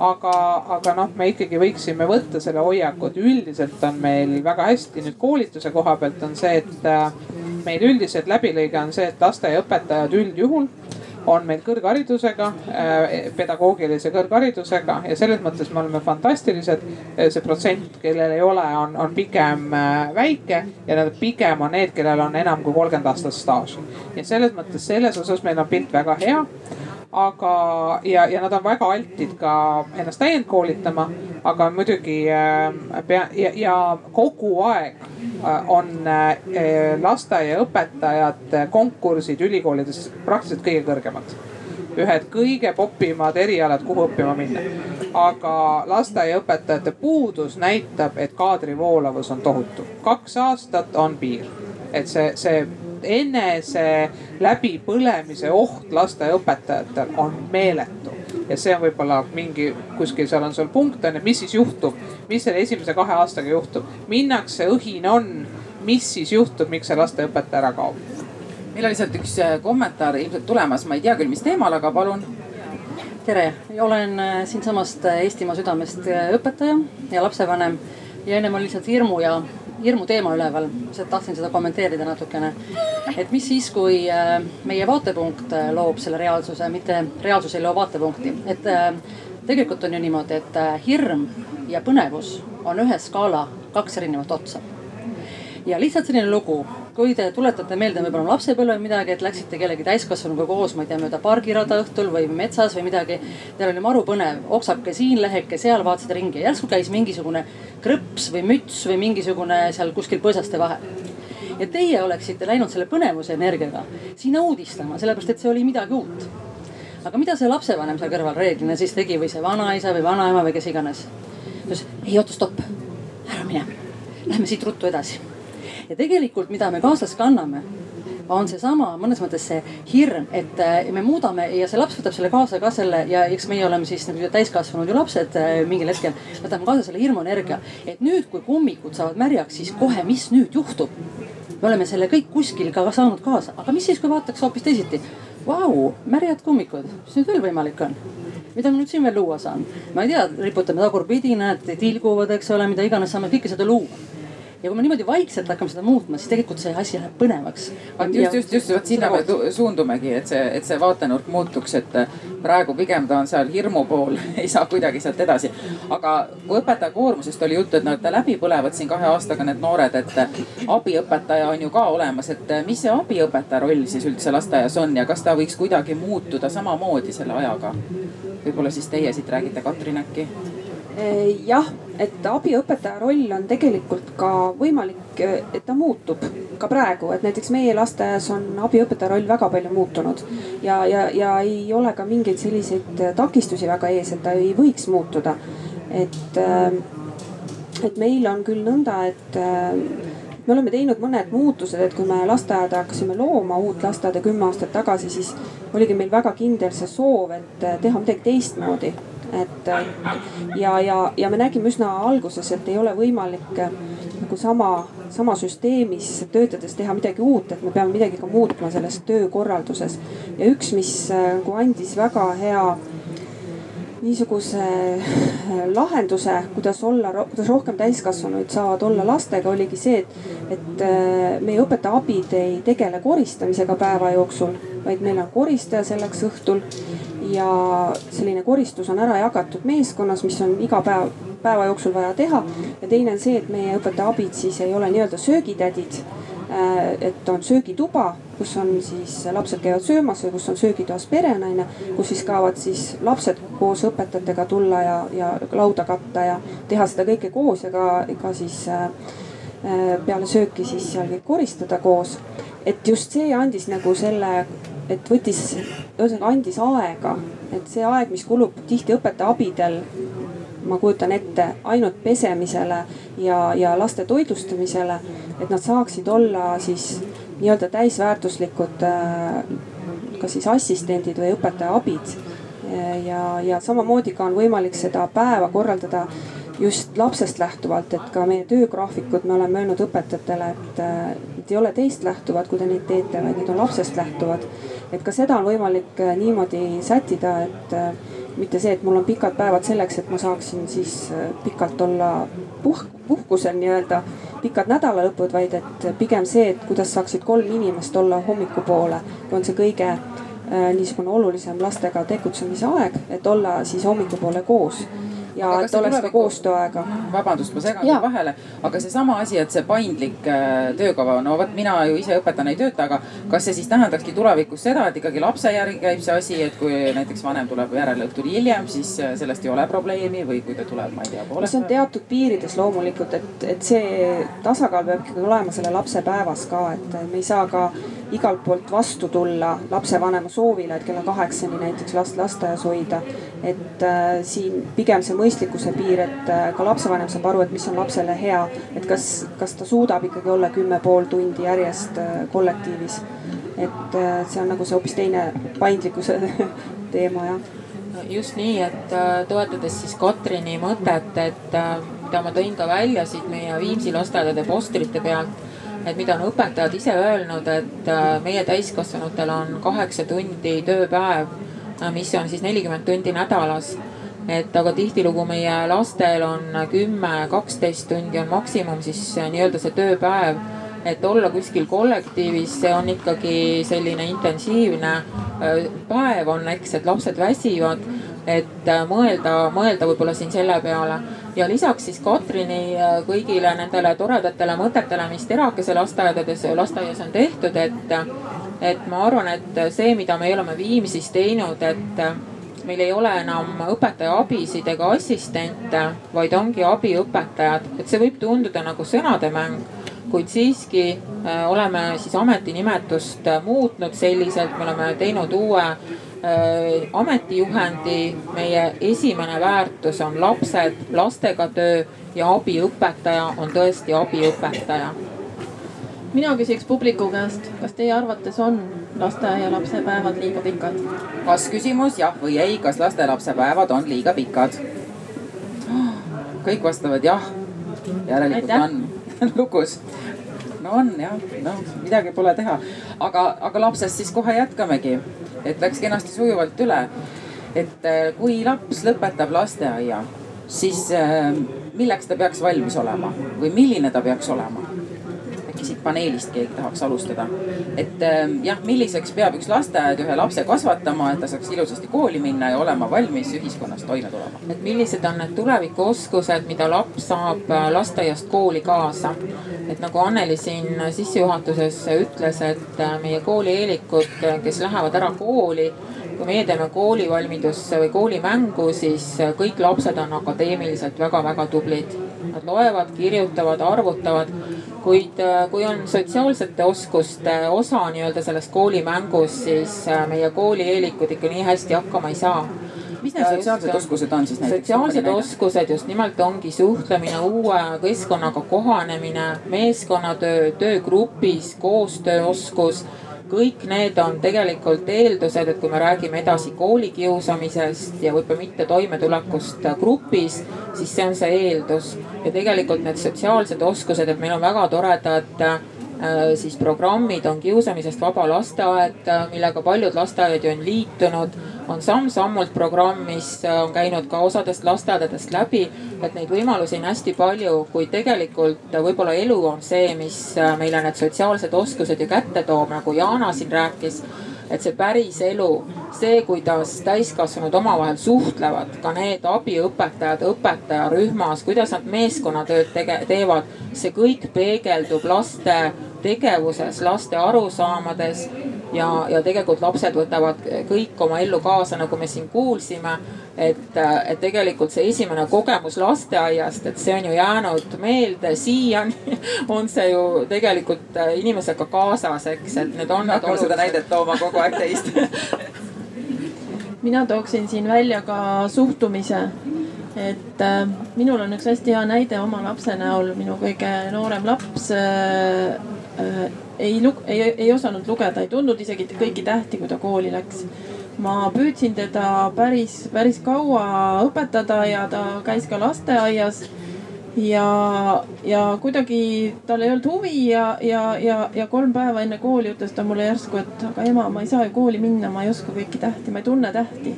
Aga, aga noh, me ikkagi võiksime võtta selle hoiaku, et üldiselt on meil väga hästi. Nüüd koolituse koha pealt on see, et äh, meil üldiselt läbilõige on see, et lasteaiaõpetajad üldjuhul on meil kõrgharidusega, äh, pedagoogilise kõrgharidusega ja selles mõttes me oleme fantastilised. see protsent, kellel ei ole, on, on pigem äh, väike ja nad pigem on need, kellel on enam kui kolmkümmend aastat staaži. ja selles mõttes selles osas meil on pilt väga hea aga, ja, ja nad on väga altid ka ennast täiendkoolitama, aga muidugi äh, pea ja, ja kogu aeg äh, on äh, lasteaiaõpetajate konkursid ülikoolides praktiliselt kõige kõrgemad ühed kõige popimad erialad, kuhu õppima minna. aga lasteaiaõpetajate puudus näitab, et kaadrivoolavus on tohutu. kaks aastat on piir, et see, see enese läbipõlemise oht lasteaiaõpetajatel on meeletu. ja see on võib-olla mingi kuskil seal on sul punkt on ju, mis siis juhtub, mis selle esimese kahe aastaga juhtub. minnakse, õhine on, mis siis juhtub, miks see lasteaiaõpetaja ära kaob? meil oli sealt üks äh, kommentaar ilmselt tulemas, ma ei tea küll, mis teemal, aga palun tere, olen äh, siinsamast äh, Eestimaa südamest õpetaja ja lapsevanem ja ennem oli lihtsalt hirmu ja hirmu teema üleval, tahtsin seda kommenteerida natukene. et mis siis, kui äh, meie vaatepunkt äh, loob selle reaalsuse, mitte reaalsus ei loo vaatepunkti, et äh, tegelikult on ju niimoodi, et hirm ja põnevus on ühe skaala kaks erinevat otsa. Ja lihtsalt selline lugu, kui te tuletate meelde võib-olla lapsepõlve midagi, et läksite kellegi täiskasvanuga koos, ma ei tea, mööda pargirada õhtul või metsas või midagi. Teil oli maru põnev, oksake siin, leheke seal, vaatasite ringi ja järsku käis mingisugune krõps või müts või mingisugune seal kuskil põõsaste vahel ja teie oleksite läinud selle põnevuse energiaga sinna uudistama, sellepärast et see oli midagi uut. aga mida see lapsevanem seal kõrval reeglina siis tegi või see vanaisa või vanaema või kes iganes? ütles, ei oota, stopp, ära mine, lähme siit ruttu edasi. Ja tegelikult, mida me kaasas kanname on seesama mõnes mõttes see hirm, et äh, me muudame ja see laps võtab selle kaasa ka selle ja eks meie oleme siis nagu täiskasvanud ju lapsed äh, mingil hetkel. võtame kaasa selle hirmuenergia, et nüüd, kui kummikud saavad märjaks, siis kohe, mis nüüd juhtub me oleme selle kõik kuskil ka saanud kaasa, aga mis siis, kui vaataks hoopis teisiti? Vau, märjad kummikud, mis nüüd veel võimalik on? mida ma nüüd siin veel luua saan? ma ei tea, riputame tagurpidi, näed, tilguvad, eks ole, mida iganes saame kõike seda luua ja kui me niimoodi vaikselt hakkame seda muutma, siis tegelikult see asi läheb põnevaks. just, just, just, vot sinna me suundumegi, et see, et see vaatenurk muutuks, et praegu pigem ta on seal hirmu pool ei saa kuidagi sealt edasi. aga kui õpetaja koormusest oli juttu, et nad läbi põlevad siin kahe aastaga need noored, et abiõpetaja on ju ka olemas, et mis see abiõpetaja roll siis üldse lasteaias on ja kas ta võiks kuidagi muutuda samamoodi selle ajaga? võib-olla siis teie siit räägite, Katrin äkki? Jah et abiõpetaja roll on tegelikult ka võimalik, et ta muutub ka praegu, et näiteks meie lasteaias on abiõpetaja roll väga palju muutunud. ja, ja, ja ei ole ka mingeid selliseid takistusi väga ees, et ta ei võiks muutuda. et, et meil on küll nõnda, et me oleme teinud mõned muutused, et kui me lasteaeda hakkasime looma, uut lasteaeda kümme aastat tagasi, siis oligi meil väga kindel see soov, et teha midagi teistmoodi et ja, ja, ja me nägime üsna alguses, et ei ole võimalik äh, nagu sama, sama süsteemis töötades teha midagi uut, et me peame midagi ka muutma selles töökorralduses. ja üks, mis nagu andis väga hea niisuguse äh, lahenduse, kuidas olla, kuidas rohkem täiskasvanuid saavad olla lastega, oligi see, et, et meie õpetaja abid ei tegele koristamisega päeva jooksul, vaid meil on koristaja selleks õhtul ja selline koristus on ära jagatud meeskonnas, mis on iga päev, päeva jooksul vaja teha. ja teine on see, et meie õpetaja abid siis ei ole nii-öelda söögitädid. Äh, et on söögituba, kus on siis lapsed käivad söömas või kus on söögitoas perenaine, kus siis kaovad siis lapsed koos õpetajatega tulla ja, ja lauda katta ja teha seda kõike koos ja ka, ka siis äh, äh, peale sööki siis seal kõik koristada koos. et just see andis nagu selle et võttis, ühesõnaga andis aega, et see aeg, mis kulub tihti õpetaja abidel, ma kujutan ette ainult pesemisele ja, ja laste toitlustamisele, et nad saaksid olla siis nii-öelda täisväärtuslikud äh, kas siis assistendid või õpetaja abid. ja, ja samamoodi ka on võimalik seda päeva korraldada just lapsest lähtuvalt, et ka meie töögraafikud, me oleme öelnud õpetajatele, et need ei ole teist lähtuvad, kui te neid teete, vaid need on lapsest lähtuvad. et ka seda on võimalik äh, niimoodi sättida, et äh, mitte see, et mul on pikad päevad selleks, et ma saaksin siis äh, pikalt olla puh-, puhkusel nii-öelda, pikad nädalalõpud, vaid et pigem see, et kuidas saaksid kolm inimest olla hommikupoole, on see kõige niisugune olulisem lastega tegutsemise aeg, et olla siis hommikupoole koos ja et oleks ka koostööaega. vabandust, ma segan teid vahele, aga seesama asi, et see paindlik äh, töökava, no vot mina ju ise õpetajana ei tööta, aga kas see siis tähendakski tulevikus seda, et ikkagi lapse järgi käib see asi, et kui näiteks vanem tuleb järele õhtul hiljem, siis äh, sellest ei ole probleemi või kui ta tuleb, ma ei tea, poole. see on teatud piirides loomulikult, et, et see tasakaal peab ikkagi olema selle lapse päevas ka, et me ei saa ka igalt poolt vastu tulla lapsevanema soovile, et kella kaheksani näiteks last lasteaias hoida. et äh, siin pigem see mõistlikkuse piir, et äh, ka lapsevanem saab aru, et mis on lapsele hea, et kas, kas ta suudab ikkagi olla kümme pool tundi järjest äh, kollektiivis. et äh, see on nagu see hoopis teine paindlikkuse teema jah just nii, et toetades siis Katrini mõtet, et mida ma tõin ka välja siit meie Viimsi lasteaedade postrite pealt et mida on õpetajad ise öelnud, et meie täiskasvanutel on kaheksa tundi tööpäev, mis on siis nelikümmend tundi nädalas. Et aga tihtilugu meie lastel on kümme, kaksteist tundi on maksimum siis äh, nii-öelda see tööpäev et olla kuskil kollektiivis, see on ikkagi selline intensiivne päev on, eks, et lapsed väsivad. et mõelda, mõelda võib-olla siin selle peale ja lisaks siis Katrini äh, kõigile nendele toredatele mõtetele, mis Terakese lasteaedades, lasteaias on tehtud, et, et ma arvan, et see, mida me oleme Viimsis teinud, et meil ei ole enam õpetaja abisid ega assistente, vaid ongi abiõpetajad, et see võib tunduda nagu sõnademäng kuid siiski äh, oleme siis ametinimetust muutnud selliselt, me oleme teinud uue Äh, ametijuhendi, meie esimene väärtus on lapsed, lastega töö ja abiõpetaja on tõesti abiõpetaja. Mina küsiks publiku käest, kas teie arvates on lasteaialapsepäevad liiga pikad? kas küsimus jah või ei, kas lastelapsepäevad on liiga pikad? kõik vastavad jah. järelikult Aitäh. on lukus no on jah, no midagi pole teha. aga, aga lapsest siis kohe jätkamegi et läks kenasti sujuvalt üle. et äh, kui laps lõpetab lasteaia, siis äh, milleks ta peaks valmis olema või milline ta peaks olema? Siit paneelist keegi tahaks alustada. et äh, jah, milliseks peab üks lasteaed ühe lapse kasvatama, et ta saaks ilusasti kooli minna ja olema valmis ühiskonnas toime tulema. et millised on need tulevikuoskused, mida laps saab lasteaiast kooli kaasa? et nagu Anneli siin sissejuhatuses ütles, et meie koolieelikud, kes lähevad ära kooli, kui meie teeme koolivalmidusse või koolimängu, siis kõik lapsed on akadeemiliselt väga-väga tublid. Nad loevad, kirjutavad, arvutavad, kuid kui on sotsiaalsete oskuste osa nii-öelda selles koolimängus, siis meie koolieelikud ikka nii hästi hakkama ei saa mis need sotsiaalsed oskused on siis näiteks? sotsiaalsed oskused just nimelt ongi suhtlemine, uue keskkonnaga kohanemine, meeskonnatöö, töö grupis, koostööoskus kõik need on tegelikult eeldused, et kui me räägime edasi koolikiusamisest ja võib-olla mitte toimetulekust grupis, siis see on see eeldus. ja tegelikult need sotsiaalsed oskused, et meil on väga toredad siis programmid on kiusamisest vaba lasteaed, millega paljud lasteaiad ju on liitunud on samm-sammult programm, mis äh, on käinud ka osadest lasteaedadest läbi. et neid võimalusi on hästi palju, kuid tegelikult äh, võib-olla elu on see, mis äh, meile need sotsiaalsed oskused ju kätte toob, nagu Jana siin rääkis et see päris elu, see, kuidas täiskasvanud omavahel suhtlevad, ka need abiõpetajad õpetajarühmas, kuidas nad meeskonnatööd tege-, teevad, see kõik peegeldub laste tegevuses, laste arusaamades ja, ja tegelikult lapsed võtavad kõik oma ellu kaasa, nagu me siin kuulsime. et, et tegelikult see esimene kogemus lasteaiast, et see on ju jäänud meelde siiani on see ju tegelikult inimesega kaasas, eks, et need on. hakkame seda näidet tooma kogu aeg teist mina tooksin siin välja ka suhtumise et äh, minul on üks hästi hea näide oma lapse näol, minu kõige noorem laps äh, äh, ei lug-, ei, ei osanud lugeda, ei tundnud isegi kõiki tähti, kui ta kooli läks. ma püüdsin teda päris, päris kaua õpetada ja ta käis ka lasteaias ja, ja kuidagi tal ei olnud huvi ja, ja, ja, ja kolm päeva enne kooli ütles ta mulle järsku, et aga ema, ma ei saa ju kooli minna, ma ei oska kõiki tähti, ma ei tunne tähti.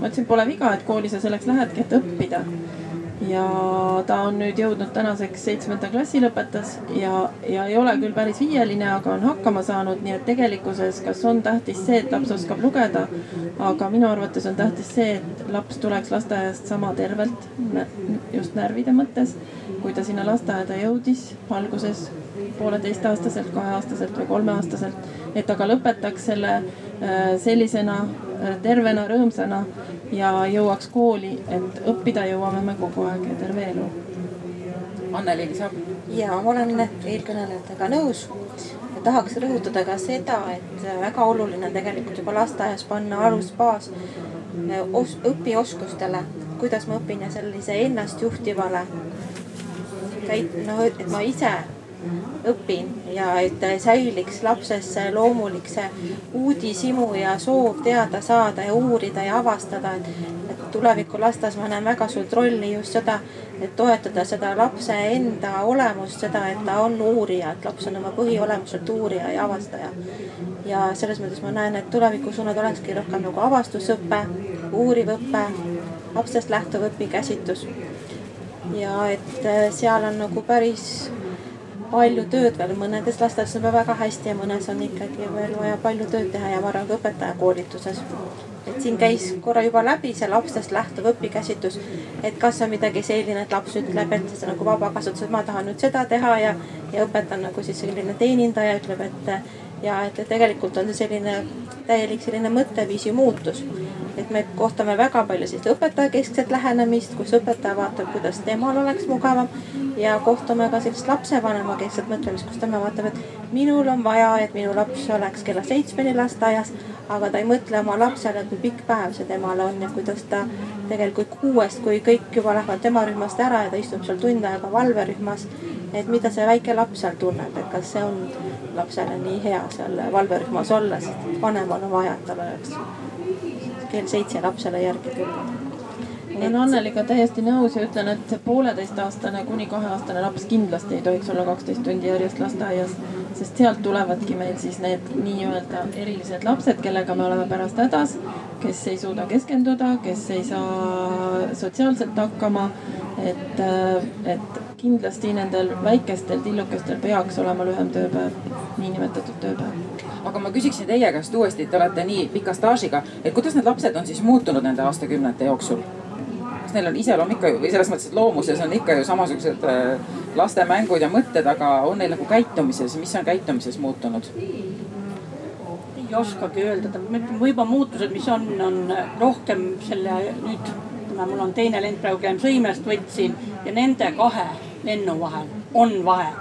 ma ütlesin, pole viga, et kooli sa selleks lähedki, et õppida ja ta on nüüd jõudnud tänaseks seitsmenda klassi lõpetas ja, ja ei ole küll päris viieline, aga on hakkama saanud, nii et tegelikkuses, kas on tähtis see, et laps oskab lugeda. aga minu arvates on tähtis see, et laps tuleks lasteaiast sama tervelt, just närvide mõttes, kui ta sinna lasteaeda jõudis alguses pooleteistaastaselt, kaheaastaselt või kolmeaastaselt. et ta ka lõpetaks selle äh, sellisena tervena, rõõmsana ja jõuaks kooli, et õppida jõuame me kogu aeg ja terve elu. Anneli lisab. ja ma olen eelkõnelejatega nõus. tahaks rõhutada ka seda, et väga oluline on tegelikult juba lasteaias panna alusbaas os õpioskustele, kuidas ma õpin ja sellise ennastjuhtivale käit-, noh, et ma ise õpin ja et säiliks lapses see loomulik see uudishimu ja soov teada saada ja uurida ja avastada, et, et tuleviku lastes ma näen väga suurt rolli just seda, et toetada seda lapse enda olemust, seda, et ta on uurija, et laps on oma põhiolemuselt uurija ja avastaja. ja selles mõttes ma näen, et tulevikusuunad olekski rohkem nagu avastusõpe, uuriv õpe, lapsest lähtuv õpikäsitlus. ja et seal on nagu päris palju tööd veel, mõnedes lasteaedades on väga hästi ja mõnes on ikkagi veel vaja palju tööd teha ja ma arvan ka õpetajakoolituses. et siin käis korra juba läbi see lapsest lähtuv õpikäsitlus. et kas on midagi selline, et laps ütleb, et see nagu vabakasutus, et ma tahan nüüd seda teha ja, ja õpetaja nagu siis selline teenindaja ütleb, et ja et tegelikult on see selline täielik selline mõtteviisi muutus. et me kohtame väga palju sellist õpetajakeskset lähenemist, kus õpetaja vaatab, kuidas temal oleks mugavam ja kohtume ka sellist lapsevanema keskset mõtlemist, kus tema vaatab, et minul on vaja, et minu laps oleks kella seitsmeni lasteaias, aga ta ei mõtle oma lapsele, kui pikk päev see temale on ja kuidas ta tegelikult kuuest, kui kõik juba lähevad tema rühmast ära ja ta istub seal tund aega valverühmas, et mida see väike laps seal tunneb, et kas see on lapsele nii hea seal valverühmas olla, sest vanemal on vaja, et tal oleks kell seitse lapsele järgi tulla ma olen Anneliga täiesti nõus ja ütlen, et pooleteistaastane kuni kaheaastane laps kindlasti ei tohiks olla kaksteist tundi järjest lasteaias. sest sealt tulevadki meil siis need nii-öelda erilised lapsed, kellega me oleme pärast hädas, kes ei suuda keskenduda, kes ei saa sotsiaalselt hakkama. et, et kindlasti nendel väikestel tillukestel peaks olema lühem tööpäev, niinimetatud tööpäev. aga ma küsiksin teie käest uuesti, te olete nii pika staažiga, et kuidas need lapsed on siis muutunud nende aastakümnete jooksul? kas neil on iseloom ikka ju või selles mõttes, et loomuses on ikka ju samasugused äh, laste mängud ja mõtted, aga on neil nagu käitumises, mis on käitumises muutunud? ei oskagi öelda, võib-olla muutused, mis on, on rohkem selle nüüd, ütleme, mul on teine lend praegu, kelle sõimest võtsin ja nende kahe lennu vahel on vahe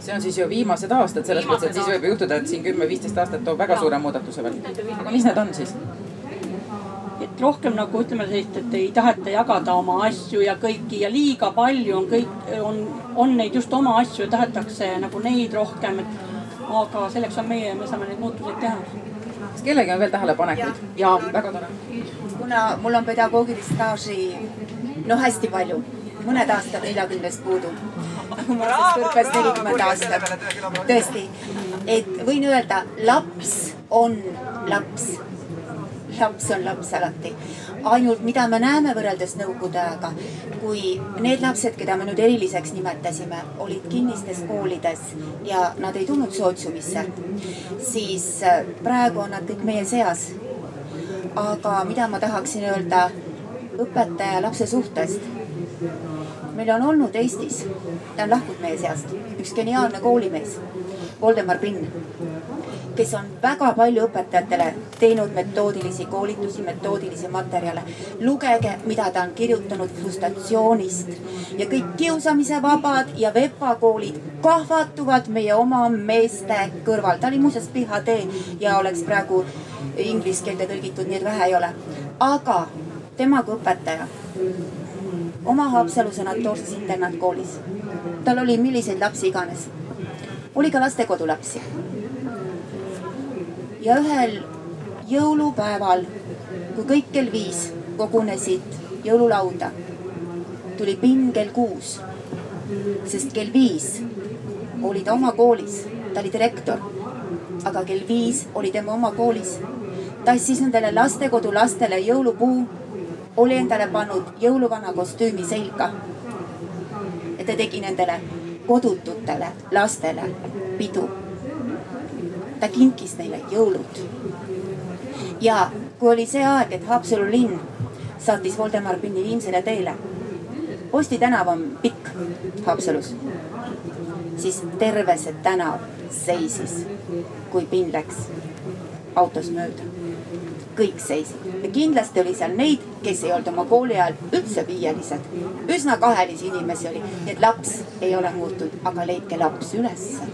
see on siis ju viimased aastad, selles mõttes, et siis võib juhtuda, et siin kümme-viisteist aastat toob väga suure muudatuse veel. aga mis need on siis? et rohkem nagu ütleme sellist, et ei taheta jagada oma asju ja kõiki ja liiga palju on kõik, on, on neid just oma asju ja tahetakse nagu neid rohkem. aga selleks on meie, me saame neid muutuseid teha. kas kellelgi on veel tähelepanekuid? ja väga tore. kuna mul on pedagoogilist staaži no hästi palju, mõned aastad neljakümnest puudu ma olen kõrglas nelikümmend aastat, tõesti, et võin öelda, laps on laps laps on laps alati. ainult mida me näeme võrreldes nõukogude ajaga, kui need lapsed, keda me nüüd eriliseks nimetasime, olid kinnistes koolides ja nad ei tulnud sootsiumisse, siis äh, praegu on nad kõik meie seas. aga mida ma tahaksin öelda õpetaja ja lapse suhtest meil on olnud Eestis, ta on lahkunud meie seast, üks geniaalne koolimees, Voldemar Pinn kes on väga palju õpetajatele teinud metoodilisi koolitusi, metoodilisi materjale. lugege, mida ta on kirjutanud frustratsioonist ja kõik kiusamise vabad ja VEPA koolid kahvatuvad meie oma meeste kõrval. ta oli muuseas PhD ja oleks praegu inglise keelde tõlgitud, nii et vähe ei ole. aga tema kui õpetaja oma Haapsalu sanatoorses internaatkoolis. tal oli milliseid lapsi iganes. oli ka lastekodulapsi ja ühel jõulupäeval, kui kõik kell viis kogunesid jõululauda, tuli Pinn kell kuus. sest kell viis oli ta oma koolis, ta oli direktor. aga kell viis oli tema oma koolis. tassis nendele lastekodu lastele jõulupuu, oli endale pannud jõuluvana kostüümi selga. ja ta tegi nendele kodututele lastele pidu ta kinkis neile jõulud. ja kui oli see aeg, et Haapsalu linn saatis Voldemar Pinni viimsele teele. Posti tänav on pikk Haapsalus, siis terve see tänav seisis, kui Pinn läks autos mööda. Kõik seisid kindlasti oli seal neid, kes ei olnud oma kooli ajal üldse viielised. üsna kahelisi inimesi oli, nii et laps ei ole muutunud, aga leidke laps ülesse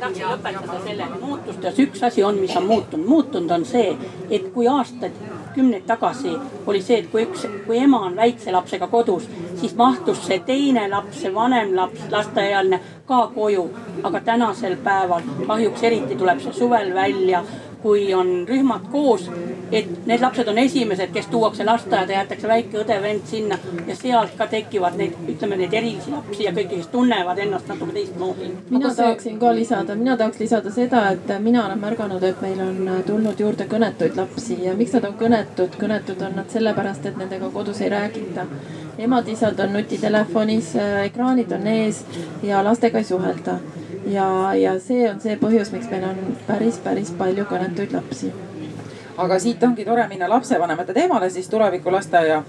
tahtsin lõpetada sellega. Muutustes, üks asi on, mis on muutunud, muutunud on see, et kui aastaid, kümneid tagasi oli see, et kui üks, kui ema on väikse lapsega kodus, siis mahtus see teine laps, see vanem laps, lasteaialine ka koju. aga tänasel päeval kahjuks eriti tuleb see suvel välja, kui on rühmad koos et need lapsed on esimesed, kes tuuakse lasteaeda, jäetakse väike õde-vend sinna ja sealt ka tekivad neid, ütleme neid erilisi lapsi ja kõiki, kes tunnevad ennast natuke teistmoodi. mina tahaksin ka lisada, mina tahaks lisada seda, et mina olen märganud, et meil on tulnud juurde kõnetuid lapsi ja miks nad on kõnetud, kõnetud on nad sellepärast, et nendega kodus ei räägita emad-isad on nutitelefonis, ekraanid on ees ja lastega ei suhelda. Ja, ja see on see põhjus, miks meil on päris, päris palju kõnetuid lapsi. Aga siit ongi tore minna lapsevanemate teemale siis tuleviku lasteaia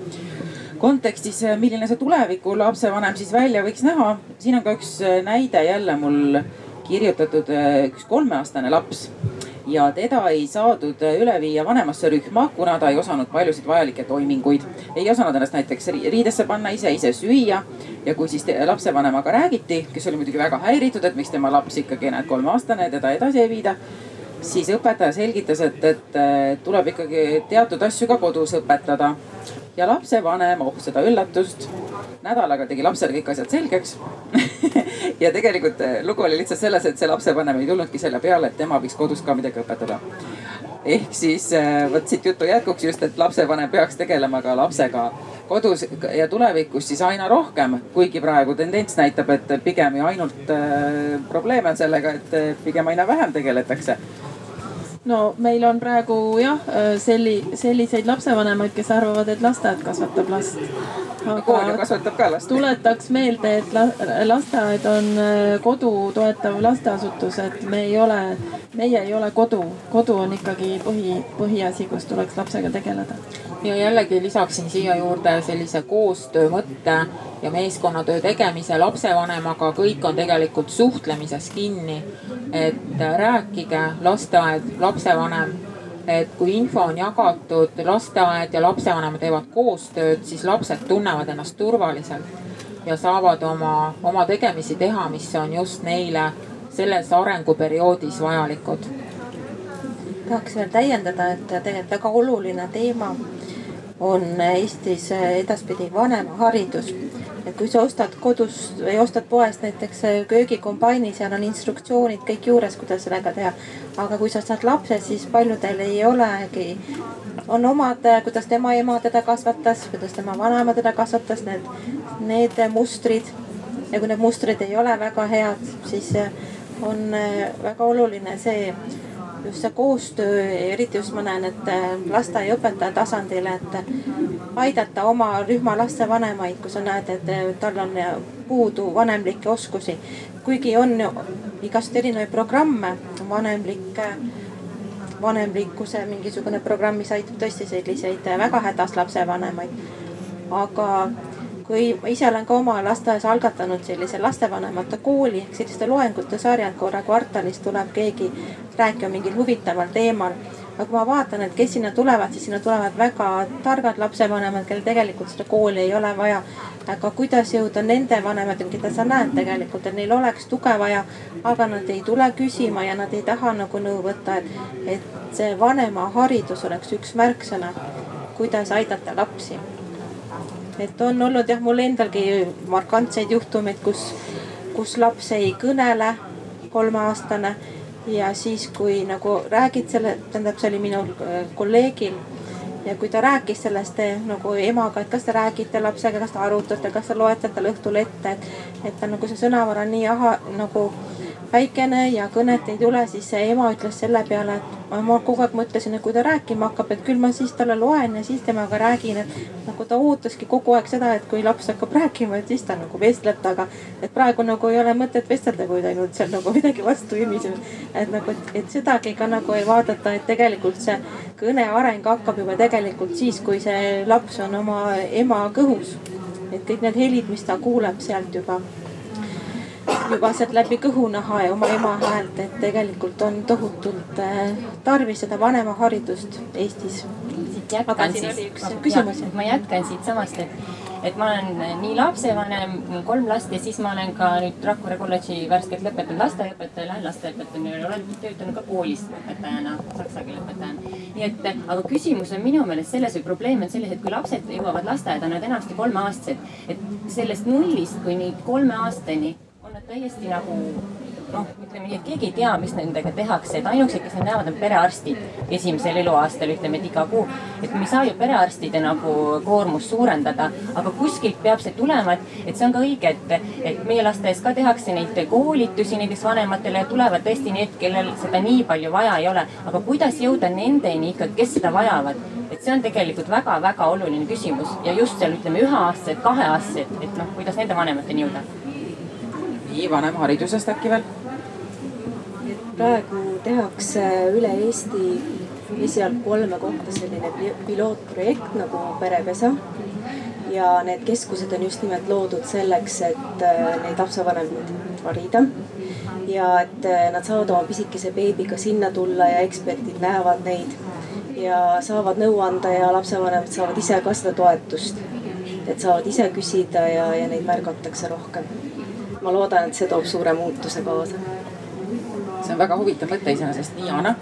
kontekstis, milline see tuleviku lapsevanem siis välja võiks näha. siin on ka üks näide jälle mul kirjutatud, üks kolmeaastane laps ja teda ei saadud üle viia vanemasse rühma, kuna ta ei osanud paljusid vajalikke toiminguid. ei osanud ennast näiteks riidesse panna ise, ise süüa. ja kui siis lapsevanemaga räägiti, kes oli muidugi väga häiritud, et miks tema laps ikkagi, näed, kolmeaastane, teda edasi ei viida siis õpetaja selgitas, et, et tuleb ikkagi teatud asju ka kodus õpetada ja lapsevanem, oh seda üllatust, nädalaga tegi lapsele kõik asjad selgeks. Ja tegelikult eh, lugu oli lihtsalt selles, et see lapsevanem ei tulnudki selle peale, et tema võiks kodus ka midagi õpetada. ehk siis eh, vot siit jutu jätkuks just, et lapsevanem peaks tegelema ka lapsega kodus ja tulevikus siis aina rohkem, kuigi praegu tendents näitab, et pigem ju ainult äh, probleeme on sellega, et pigem aina vähem tegeletakse no meil on praegu jah, selli-, selliseid lapsevanemaid, kes arvavad, et lasteaed kasvatab last. kool ju kasvatab ka last. tuletaks meelde, et la, lasteaed on kodu toetav lasteasutus, et me ei ole, meie ei ole kodu. kodu on ikkagi põhi, põhiasi, kus tuleks lapsega tegeleda ja jällegi lisaksin siia juurde sellise koostöö mõtte ja meeskonnatöö tegemise. Lapsevanemaga, kõik on tegelikult suhtlemises kinni. et rääkige lasteaed, lapsevanem, et kui info on jagatud, lasteaed ja lapsevanem teevad koostööd, siis lapsed tunnevad ennast turvaliselt ja saavad oma, oma tegemisi teha, mis on just neile selles arenguperioodis vajalikud. Tahaks veel täiendada, et tegelikult väga oluline teema on Eestis edaspidi vanemaharidus. et kui sa ostad kodus või ostad poest näiteks köögikombaini, seal on instruktsioonid kõik juures, kuidas sellega teha. aga kui sa saad lapse, siis paljudel ei olegi, on omad, kuidas tema ema teda kasvatas, kuidas tema vanaema teda kasvatas, need, need mustrid. ja kui need mustrid ei ole väga head, siis on väga oluline see just see koostöö, eriti just ma näen, et äh, lasteaiaõpetaja tasandil, et aidata oma rühma lastevanemaid, kui sa näed, et äh, tal on äh, puudu vanemlikke oskusi. kuigi on igast erinevaid programme, vanemlik, vanemlikkuse mingisugune programm, mis aitab tõesti selliseid väga hädas lapsevanemaid. aga kui ma ise olen ka oma lasteaias algatanud sellise lastevanemate kooli ehk selliste loengute sarjad, korra kvartalis tuleb keegi rääkima mingil huvitaval teemal. aga kui ma vaatan, et kes sinna tulevad, siis sinna tulevad väga targad lapsevanemad, kellel tegelikult seda kooli ei ole vaja. aga kuidas jõuda nende vanemateni, keda sa näed tegelikult, et neil oleks tuge vaja, aga nad ei tule küsima ja nad ei taha nagu nõu võtta, et, et see vanemaharidus oleks üks märksõna, kuidas aidata lapsi et on olnud jah, mul endalgi markantseid juhtumeid, kus, kus laps ei kõnele, kolmeaastane. ja siis, kui nagu räägid selle, tähendab, see oli minu äh, kolleegil. ja kui ta rääkis sellest eh, nagu emaga, et kas te räägite lapsega, kas te arutate, kas te loete talle õhtul ette, et, et ta nagu see sõnavara nii aha, nagu väikene ja kõnet ei tule, siis see ema ütles selle peale, et ma kogu aeg mõtlesin, et kui ta rääkima hakkab, et küll ma siis talle loen ja siis temaga räägin, et nagu ta ootaski kogu aeg seda, et kui laps hakkab rääkima, et siis ta nagu vestleb temaga. et praegu nagu ei ole mõtet vestelda, kui ta ainult seal nagu midagi vastu ümiseb. et nagu, et sedagi ka nagu ei vaadata, et tegelikult see kõne areng hakkab juba tegelikult siis, kui see laps on oma ema kõhus. et kõik need helid, mis ta kuuleb sealt juba juba sealt läbi kõhunaha ja oma ema häält, et tegelikult on tohutult äh, tarvis seda vanemaharidust Eestis. jätkan siis, ma jätkan siitsamast, et, et ma olen nii lapsevanem, kolm last ja siis ma olen ka nüüd Rakvere kolledži värskelt lõpetanud lasteaiaõpetaja, lähen lasteaiaõpetajana ja olen töötanud ka koolis õpetajana, saksa keele õpetajana. nii et, aga küsimus on minu meelest selles või probleem on selles, et kui lapsed jõuavad lasteaeda, nad enamasti kolmeaastased, et sellest nullist kuni kolme aastani täiesti nagu noh, ütleme nii, et keegi ei tea, mis nendega tehakse, et ainukesed, kes nad näevad, on perearstid esimesel eluaastal, ütleme, et iga kuu. et me ei saa ju perearstide nagu koormust suurendada, aga kuskilt peab see tulema, et, et see on ka õige, et, et meie lasteaias ka tehakse neid koolitusi näiteks vanematele ja tulevad tõesti need, kellel seda nii palju vaja ei ole. aga kuidas jõuda nendeni ikkagi, kes seda vajavad et see on tegelikult väga-väga oluline küsimus ja just seal ütleme üheaastased, kaheaastased, et noh, kuidas nende vanemateni jõuda nii, vanemharidusest äkki veel? praegu tehakse üle Eesti esialgu kolme kohta selline pilootprojekt nagu Perepesa. ja need keskused on just nimelt loodud selleks, et neid lapsevanemaid harida ja et nad saavad oma pisikese beebiga sinna tulla ja eksperdid näevad neid ja saavad nõu anda ja lapsevanemad saavad ise ka seda toetust. et saavad ise küsida ja, ja neid märgatakse rohkem. Ma loodan, et see toob suure muutuse kaasa. see on väga huvitav mõte iseenesest, nii Jana?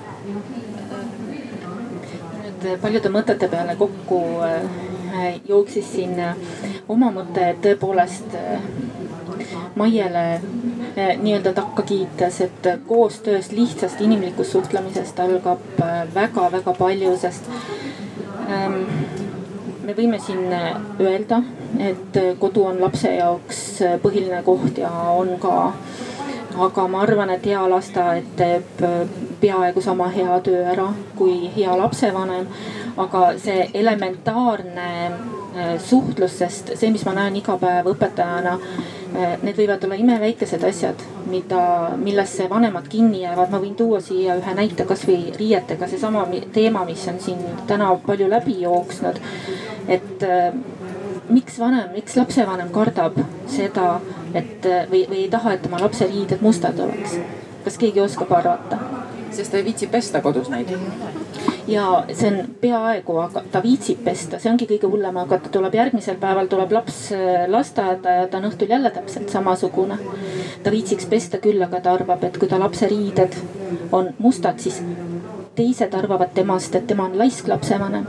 nüüd paljude mõtete peale kokku äh, jooksis siin äh, oma mõte, et tõepoolest Maiele nii-öelda takka kiites, et koostöös lihtsast inimlikust suhtlemisest algab väga-väga palju, sest ähm, me võime siin öelda, et kodu on lapse jaoks põhiline koht ja on ka. aga ma arvan, et hea lasteaed teeb peaaegu sama hea töö ära kui hea lapsevanem. aga see elementaarne suhtlus, sest see, mis ma näen iga päev õpetajana Need võivad olla imeväikesed asjad, mida, millesse vanemad kinni jäävad. ma võin tuua siia ühe näite kasvõi riietega, seesama teema, mis on siin täna palju läbi jooksnud. et äh, miks vanem, miks lapsevanem kardab seda, et või, või ei taha, et tema lapse riided mustad oleks? kas keegi oskab arvata? sest ta ei viitsi pesta kodus neid ja see on peaaegu, ta viitsib pesta, see ongi kõige hullem, aga ta tuleb järgmisel päeval tuleb laps äh, lasteaeda ja ta on õhtul jälle täpselt samasugune. ta viitsiks pesta küll, aga ta arvab, et kui ta lapse riided on mustad, siis teised arvavad temast, et tema on laisk lapsevanem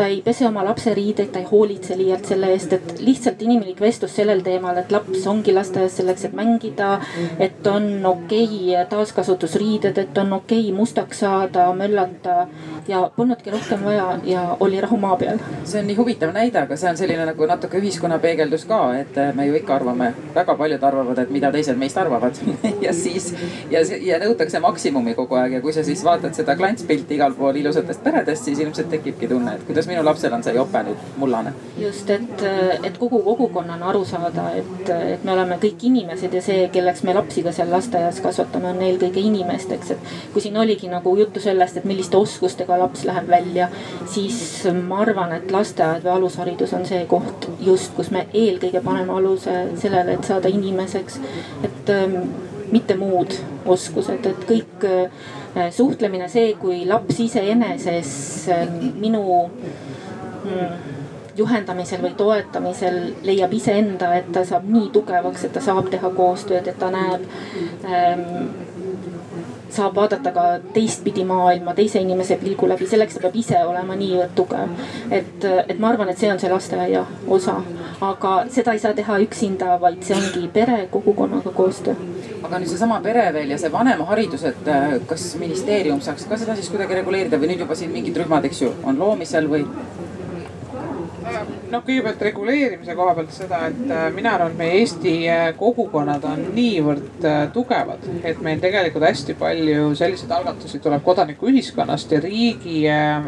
ta ei pese oma lapse riideid, ta ei hoolitse liialt selle eest, et lihtsalt inimlik vestlus sellel teemal, et laps ongi lasteaias selleks, et mängida. et on okei okay, taaskasutusriided, et on okei okay, mustaks saada, möllata ja polnudki rohkem vaja ja oli rahu maa peal. see on nii huvitav näide, aga see on selline nagu natuke ühiskonna peegeldus ka, et me ju ikka arvame, väga paljud arvavad, et mida teised meist arvavad ja siis ja, ja nõutakse maksimumi kogu aeg ja kui sa siis vaatad seda klantspilti igal pool ilusatest peredest, siis ilmselt tekibki tunne, et kuidas minu lapsel on see jope nüüd mullane. just, et, et kogu kogukonnana aru saada, et, et me oleme kõik inimesed ja see, kelleks me lapsi ka seal lasteaias kasvatame, on eelkõige inimesteks, et kui siin oligi nagu juttu sellest, et milliste oskustega laps läheb välja, siis ma arvan, et lasteaed või alusharidus on see koht just, kus me eelkõige paneme aluse sellele, et saada inimeseks, et ähm, mitte muud oskused, et kõik suhtlemine, see, kui laps iseeneses äh, minu mm, juhendamisel või toetamisel leiab iseenda, et ta saab nii tugevaks, et ta saab teha koostööd, et ta näeb ähm, saab vaadata ka teistpidi maailma, teise inimese pilgu läbi, selleks ta peab ise olema niivõrd tugev. et, et ma arvan, et see on see lasteaia osa, aga seda ei saa teha üksinda, vaid see ongi pere, kogukonnaga koostöö. aga nüüd seesama pere veel ja see vanemaharidus, et äh, kas ministeerium saaks ka seda siis kuidagi reguleerida või nüüd juba siin mingid rühmad, eks ju, on loomisel või? Noh, kõigepealt reguleerimise koha pealt seda, et äh, mina arvan, et meie Eesti äh, kogukonnad on niivõrd äh, tugevad, et meil tegelikult hästi palju selliseid algatusi tuleb kodanikuühiskonnast ja riigi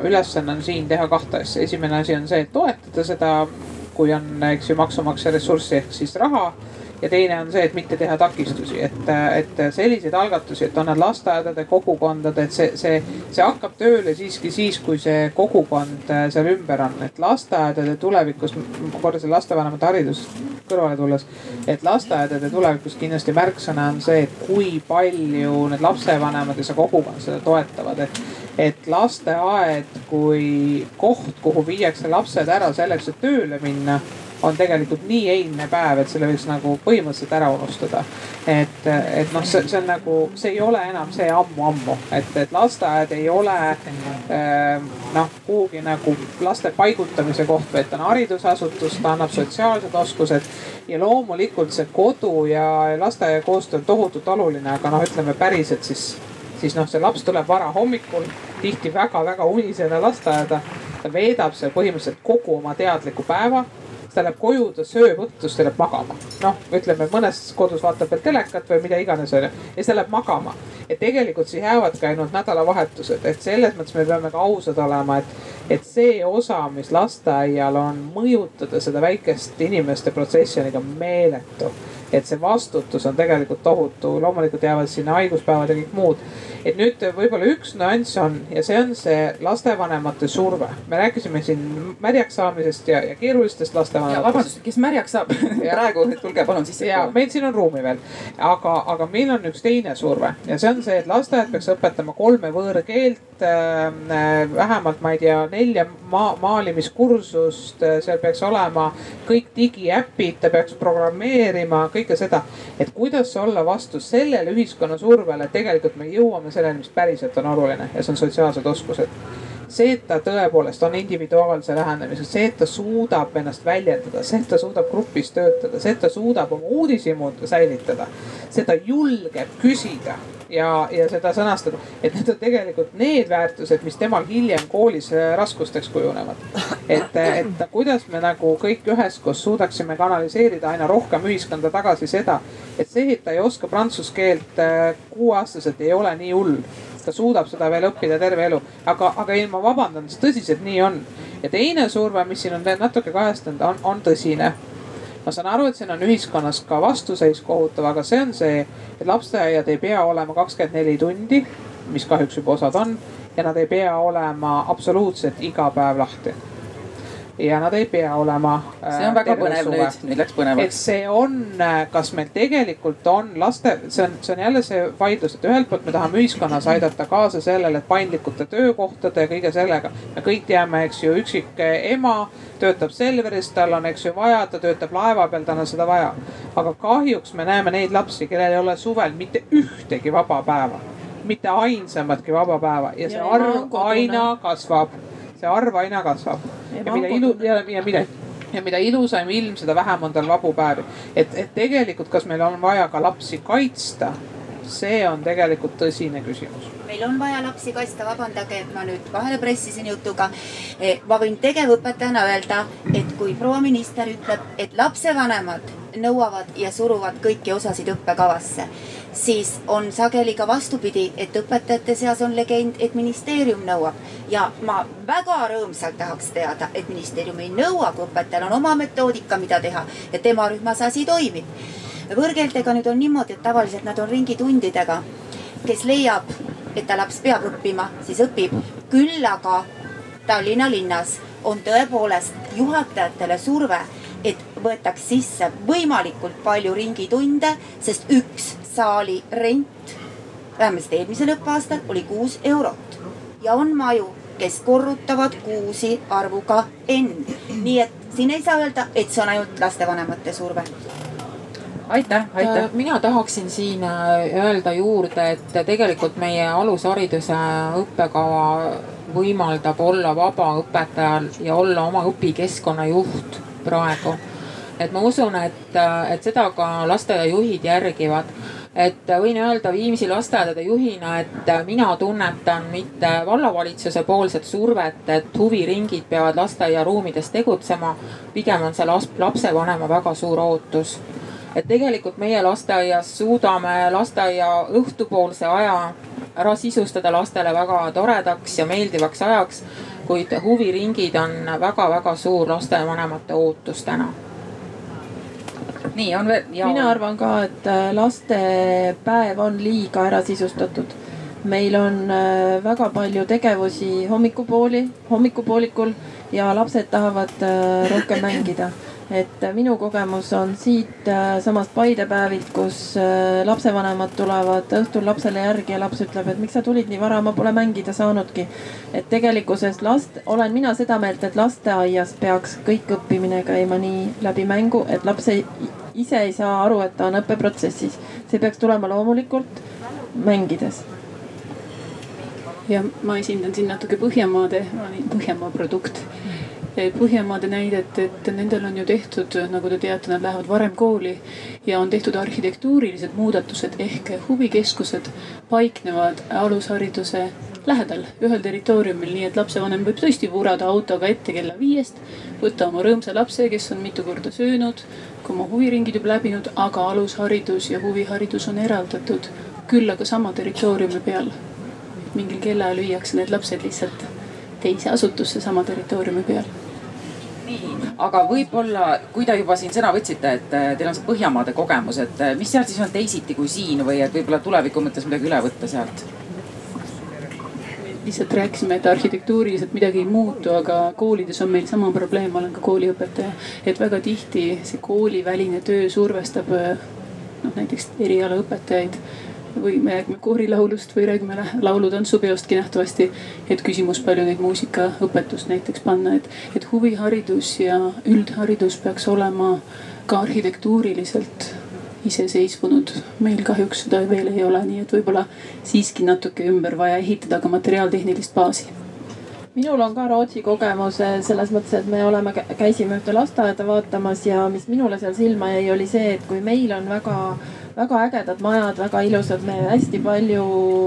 ülesanne on siin teha kahte asja. esimene asi on see, et toetada seda, kui on, eks ju, maksumaksja ressurssi ehk siis raha ja teine on see, et mitte teha takistusi, et, et selliseid algatusi, et on nad lasteaedade, kogukondade, et see, see, see hakkab tööle siiski siis, kui see kogukond äh, seal ümber on, et lasteaedade tulevikus, korra selle lastevanemate haridusest kõrvale tulles. et lasteaedade tulevikus kindlasti märksõna on see, et kui palju need lapsevanemad ja see kogukond seda toetavad, et et lasteaed kui koht, kuhu viiakse lapsed ära selleks, et tööle minna on tegelikult nii eilne päev, et selle võiks nagu põhimõtteliselt ära unustada. et, et noh, see, see on nagu, see ei ole enam see ammu-ammu, et, et lasteaed ei ole äh, noh, kuhugi nagu laste paigutamise koht, vaid ta on haridusasutus, ta annab sotsiaalsed oskused. ja loomulikult see kodu ja lasteaia koostöö on tohutult oluline, aga noh, ütleme päriselt siis siis noh, see laps tuleb varahommikul, tihti väga-väga unisena lasteaeda. ta veedab seal põhimõtteliselt kogu oma teadliku päeva ta läheb koju, ta sööb õhtul, siis ta läheb magama. noh, ütleme mõnes kodus vaatab veel telekat või mida iganes onju ja siis ta läheb magama. et tegelikult siis jäävadki ainult nädalavahetused, et selles mõttes me peame ka ausad olema, et, et see osa, mis lasteaial on mõjutada seda väikest inimeste protsessi on ikka meeletu et see vastutus on tegelikult tohutu, loomulikult jäävad sinna haiguspäevad ja kõik muud. et nüüd võib-olla üks nüanss on ja see on see lastevanemate surve. me rääkisime siin märjaks saamisest ja, ja keerulistest lastevanematest. vabandust, kes märjaks saab praegu, tulge palun sisse. ja meil siin on ruumi veel, aga, aga meil on üks teine surve ja see on see, et lasteaed peaks õpetama kolme võõrkeelt äh,. vähemalt, ma ei tea, nelja maa, maalimiskursust, seal peaks olema kõik digiäpid, ta peaks programmeerima kõike seda. et kuidas olla vastu sellele ühiskonna survele, et tegelikult me jõuame selleni, mis päriselt on oluline ja see on sotsiaalsed oskused see, et ta tõepoolest on individuaalse lähenemisega, see, et ta suudab ennast väljendada, see, et ta suudab grupis töötada, see, et ta suudab oma uudishimud säilitada. see, ta julgeb küsida ja, ja seda sõnastada, et need on tegelikult need väärtused, mis temal hiljem koolis äh, raskusteks kujunevad. et, et kuidas me nagu kõik üheskoos suudaksime kanaliseerida aina rohkem ühiskonda tagasi seda, et see, et ta ei oska prantsuse keelt äh, kuueaastaselt, ei ole nii hull ta suudab seda veel õppida terve elu. aga, aga ei, ma vabandan, tõsiselt nii on. ja teine surve, mis siin on natuke kajastunud, on, on tõsine. Ma saan aru, et siin on ühiskonnas ka vastuseis kohutav, aga see on see, et lasteaiad ei pea olema kakskümmend neli tundi, mis kahjuks juba osad on. ja nad ei pea olema absoluutselt iga päev lahti ja nad ei pea olema. see on väga põnev suve. nüüd, nüüd läks põnevaks. et see on, äh, kas meil tegelikult on laste, see on, see on jälle see vaidlus, et ühelt poolt me tahame ühiskonnas aidata kaasa sellele, et paindlikute töökohtade ja kõige sellega. me kõik teame, eks ju, üksik ema töötab Selveris, tal on, eks ju, vaja, ta töötab laeva peal, tal on seda vaja. aga kahjuks me näeme neid lapsi, kellel ei ole suvel mitte ühtegi vaba päeva mitte ainsamatki vaba päeva ja see ja arv aina kasvab see arv aina kasvab. ja mida ilu- ja, ja mida ja mida ilusam ilm, seda vähem on tal vabu päevi. et, et tegelikult, kas meil on vaja ka lapsi kaitsta, see on tegelikult tõsine küsimus meil on vaja lapsi kaitsta, vabandage, et ma nüüd vahele pressisin jutuga. E, ma võin tegevõpetajana öelda, et kui proua minister ütleb, et lapsevanemad nõuavad ja suruvad kõiki osasid õppekavasse siis on sageli ka vastupidi, et õpetajate seas on legend, et ministeerium nõuab. ja ma väga rõõmsalt tahaks teada, et ministeerium ei nõua, kui õpetajal on oma metoodika, mida teha ja tema rühmas asi toimib. võõrkeeltega nüüd on niimoodi, et tavaliselt nad on ringitundidega. kes leiab, et ta laps peab õppima, siis õpib. küll aga Tallinna linnas on tõepoolest juhatajatele surve võetaks sisse võimalikult palju ringitunde, sest üks saali rent, vähemasti eelmisel õppeaastal oli kuus eurot ja on maju, kes korrutavad kuusi arvuga N. nii et siin ei saa öelda, et see on ainult lastevanemate surve aitäh, aitäh. Äh, mina tahaksin siin äh, öelda juurde, et tegelikult meie alushariduse õppekava võimaldab olla vaba õpetajal ja olla oma õpikeskkonna juht praegu. Et ma usun, et, et seda ka lasteaiajuhid järgivad et võin öelda Viimsi lasteaedade juhina, et mina tunnetan mitte vallavalitsuse poolset survet, et huviringid peavad lasteaiaruumides tegutsema. pigem on see lapsevanema väga suur ootus. et tegelikult meie lasteaias suudame lasteaia õhtupoolse aja ära sisustada lastele väga toredaks ja meeldivaks ajaks kuid huviringid on väga-väga suur lastevanemate ootus täna nii on veel. mina arvan ka, et äh, lastepäev on liiga ära sisustatud. meil on äh, väga palju tegevusi hommikupooli, hommikupoolikul ja lapsed tahavad äh, rohkem mängida et minu kogemus on siit äh, samast Paide päevilt, kus äh, lapsevanemad tulevad õhtul lapsele järgi ja laps ütleb, et miks sa tulid nii vara, ma pole mängida saanudki. et tegelikkuses last, olen mina seda meelt, et lasteaias peaks kõik õppimine käima nii läbi mängu, et laps ei, ise ei saa aru, et ta on õppeprotsessis. see peaks tulema loomulikult mängides ja ma esindan siin natuke Põhjamaade, ma olin Põhjamaa produkt Põhjamaade näidet, et nendel on ju tehtud, nagu te teate, nad lähevad varem kooli ja on tehtud arhitektuurilised muudatused ehk huvikeskused paiknevad alushariduse lähedal ühel territooriumil, nii et lapsevanem võib tõesti vurada autoga ette kella viiest, võtta oma rõõmsa lapse, kes on mitu korda söönud, oma huviringid juba läbinud, aga alusharidus ja huviharidus on eraldatud küll aga sama territooriumi peal. mingil kellaajal viiakse need lapsed lihtsalt teise asutusse sama territooriumi peal aga võib-olla, kui te juba siin sõna võtsite, et äh, teil on see Põhjamaade kogemus, et äh, mis seal siis on teisiti kui siin või et võib-olla tuleviku mõttes midagi üle võtta sealt? lihtsalt rääkisime, et arhitektuuriliselt midagi ei muutu, aga koolides on meil sama probleem, ma olen ka kooliõpetaja. et väga tihti see kooliväline töö survestab noh näiteks erialaõpetajaid või me räägime koorilaulust või räägime laulu-tantsupeostki nähtavasti. et küsimus, palju neid muusikaõpetust näiteks panna, et, et huviharidus ja üldharidus peaks olema ka arhitektuuriliselt iseseisvunud. meil kahjuks seda veel ei ole, nii et võib-olla siiski natuke ümber vaja ehitada ka materiaaltehnilist baasi minul on ka Rootsi kogemus eh, selles mõttes, et me oleme, käisime ühte lasteaeda vaatamas ja mis minule seal silma jäi, oli see, et kui meil on väga, väga ägedad majad, väga ilusad, me hästi palju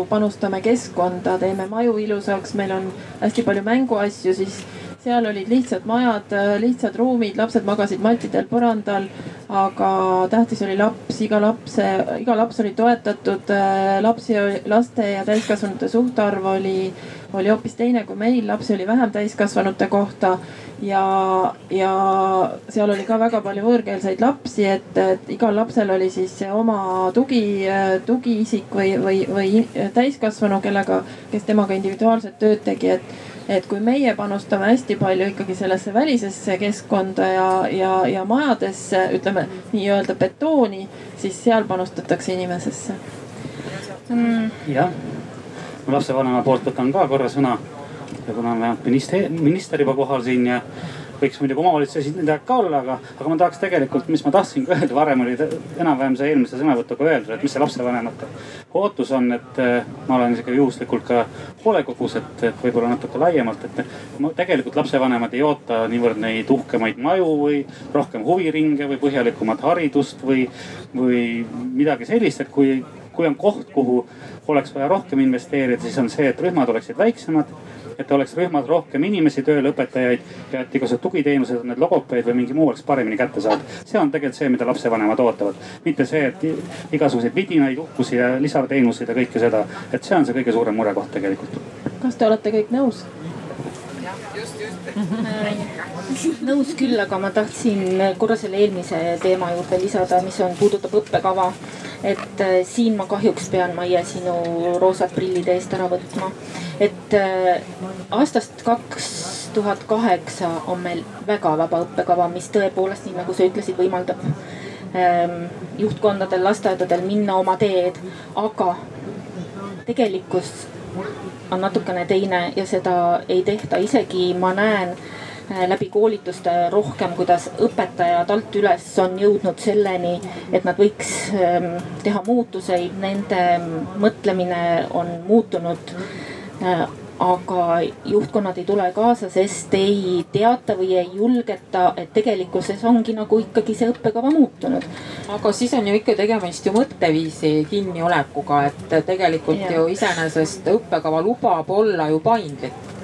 panustame keskkonda, teeme maju ilusaks, meil on hästi palju mänguasju, siis seal olid lihtsad majad, lihtsad ruumid, lapsed magasid mattidel põrandal. aga tähtis oli laps, iga laps, iga laps oli toetatud, lapsi, laste ja täiskasvanute suhtarv oli, oli hoopis teine kui meil, lapsi oli vähem täiskasvanute kohta. ja, ja seal oli ka väga palju võõrkeelseid lapsi, et, et igal lapsel oli siis oma tugi, tugiisik või, või, või täiskasvanu, kellega, kes temaga individuaalset tööd tegi, et et kui meie panustame hästi palju ikkagi sellesse välisesse keskkonda ja, ja, ja majadesse, ütleme nii-öelda betooni, siis seal panustatakse inimesesse. Mm.. jah, lapsevanema poolt võtan ka korra sõna. Ja kuna on vähemalt minister, minister juba kohal siin ja võiks muidugi omavalitsuse esindajad ka olla, aga, aga ma tahaks tegelikult, mis ma tahtsin ka öelda, varem oli enam-vähem see eelmise sõnavõtuga öeldud, et mis see lapsevanemate ootus on, et eh, ma olen isegi juhuslikult ka hoolekogus, et, et võib-olla natuke laiemalt, et ma tegelikult lapsevanemad ei oota niivõrd neid uhkemaid maju või rohkem huviringe või põhjalikumat haridust või, või midagi sellist, et kui, kui on koht, kuhu oleks vaja rohkem investeerida, siis on see, et rühmad oleksid väiksemad et oleks rühmas rohkem inimesi tööl, õpetajaid ja et igasugused tugiteenused, need logopeed või mingi muu oleks paremini kätte saada. see on tegelikult see, mida lapsevanemad ootavad, mitte see, et igasuguseid vidinaid, uhkusi ja lisateenuseid ja kõike seda, et see on see kõige suurem murekoht tegelikult. kas te olete kõik nõus? just, just nõus küll, aga ma tahtsin korra selle eelmise teema juurde lisada, mis on, puudutab õppekava. Et äh, siin ma kahjuks pean, Maie, sinu roosad prillid eest ära võtma. et äh, aastast kaks tuhat kaheksa on meil väga vaba õppekava, mis tõepoolest, nii nagu sa ütlesid, võimaldab ähm, juhtkondadel, lasteaedadel minna oma teed, aga tegelikkus on natukene teine ja seda ei tehta, isegi ma näen läbi koolituste rohkem, kuidas õpetajad alt üles on jõudnud selleni, et nad võiks ähm, teha muutuseid, nende mõtlemine on muutunud äh, aga juhtkonnad ei tule kaasa, sest ei teata või ei julgeta, et tegelikkuses ongi nagu ikkagi see õppekava muutunud. aga siis on ju ikka tegemist ju mõtteviisi kinniolekuga, et tegelikult ja. ju iseenesest õppekava lubab olla ju paindlik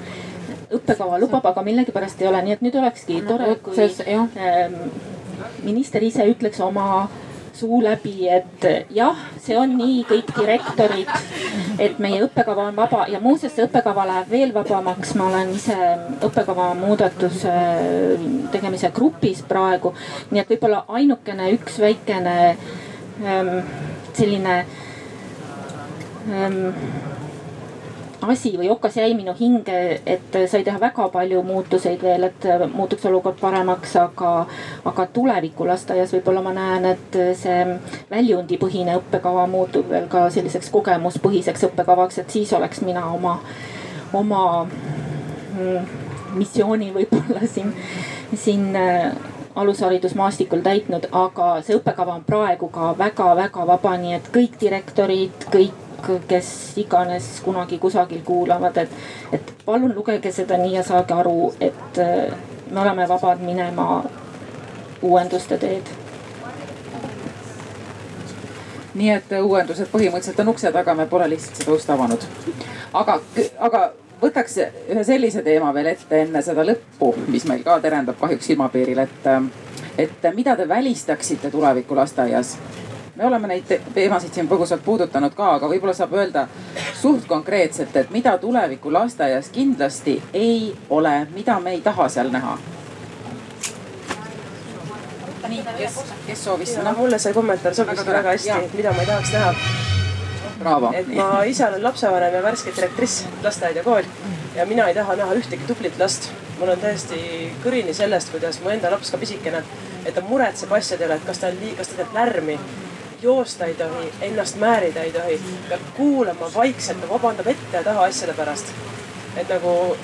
õppekava lubab, aga millegipärast ei ole, nii et nüüd olekski tore, kui ähm, minister ise ütleks oma suu läbi, et jah, see on nii, kõik direktorid, et meie õppekava on vaba. Ja muuseas see õppekava läheb veel vabamaks. ma olen ise õppekava muudatuse tegemise grupis praegu, nii et võib-olla ainukene üks väikene ähm, selline ähm, asi või okas jäi minu hinge, et sai teha väga palju muutuseid veel, et muutuks olukord paremaks, aga, aga tuleviku lasteaias võib-olla ma näen, et see väljundipõhine õppekava muutub veel ka selliseks kogemuspõhiseks õppekavaks, et siis oleks mina oma, oma mm, missiooni võib-olla siin, siin äh, alusharidusmaastikul täitnud, aga see õppekava on praegu ka väga-väga vaba, nii et kõik direktorid, kõik kes iganes kunagi kusagil kuulavad, et, et palun lugege seda nii ja saage aru, et äh, me oleme vabad minema uuenduste teed nii et uuendused põhimõtteliselt on ukse taga, me pole lihtsalt seda ust avanud. aga, aga võtaks ühe sellise teema veel ette enne seda lõppu, mis meil ka terendab kahjuks silmapiiril, et, et mida te välistaksite tuleviku lasteaias me oleme neid teemasid siin põgusalt puudutanud ka, aga võib-olla saab öelda suht konkreetselt, et mida tuleviku lasteaias kindlasti ei ole, mida me ei taha seal näha nii, kes, kes soovis sõna? mulle see kommentaar sobis väga, väga hästi, mida ma ei tahaks näha. et ma ise olen lapsevanem ja värske direktriss, lasteaed ja kool ja mina ei taha näha ühtegi tublit last. mul on täiesti kõrini sellest, kuidas mu enda laps ka pisikene, et ta muretseb asjade üle, et kas ta on lii-, kas ta teeb lärmi joosta ei tohi, ennast määrida ei tohi, peab kuulama vaikselt, vabandab ette ja taha asjade pärast. et nagu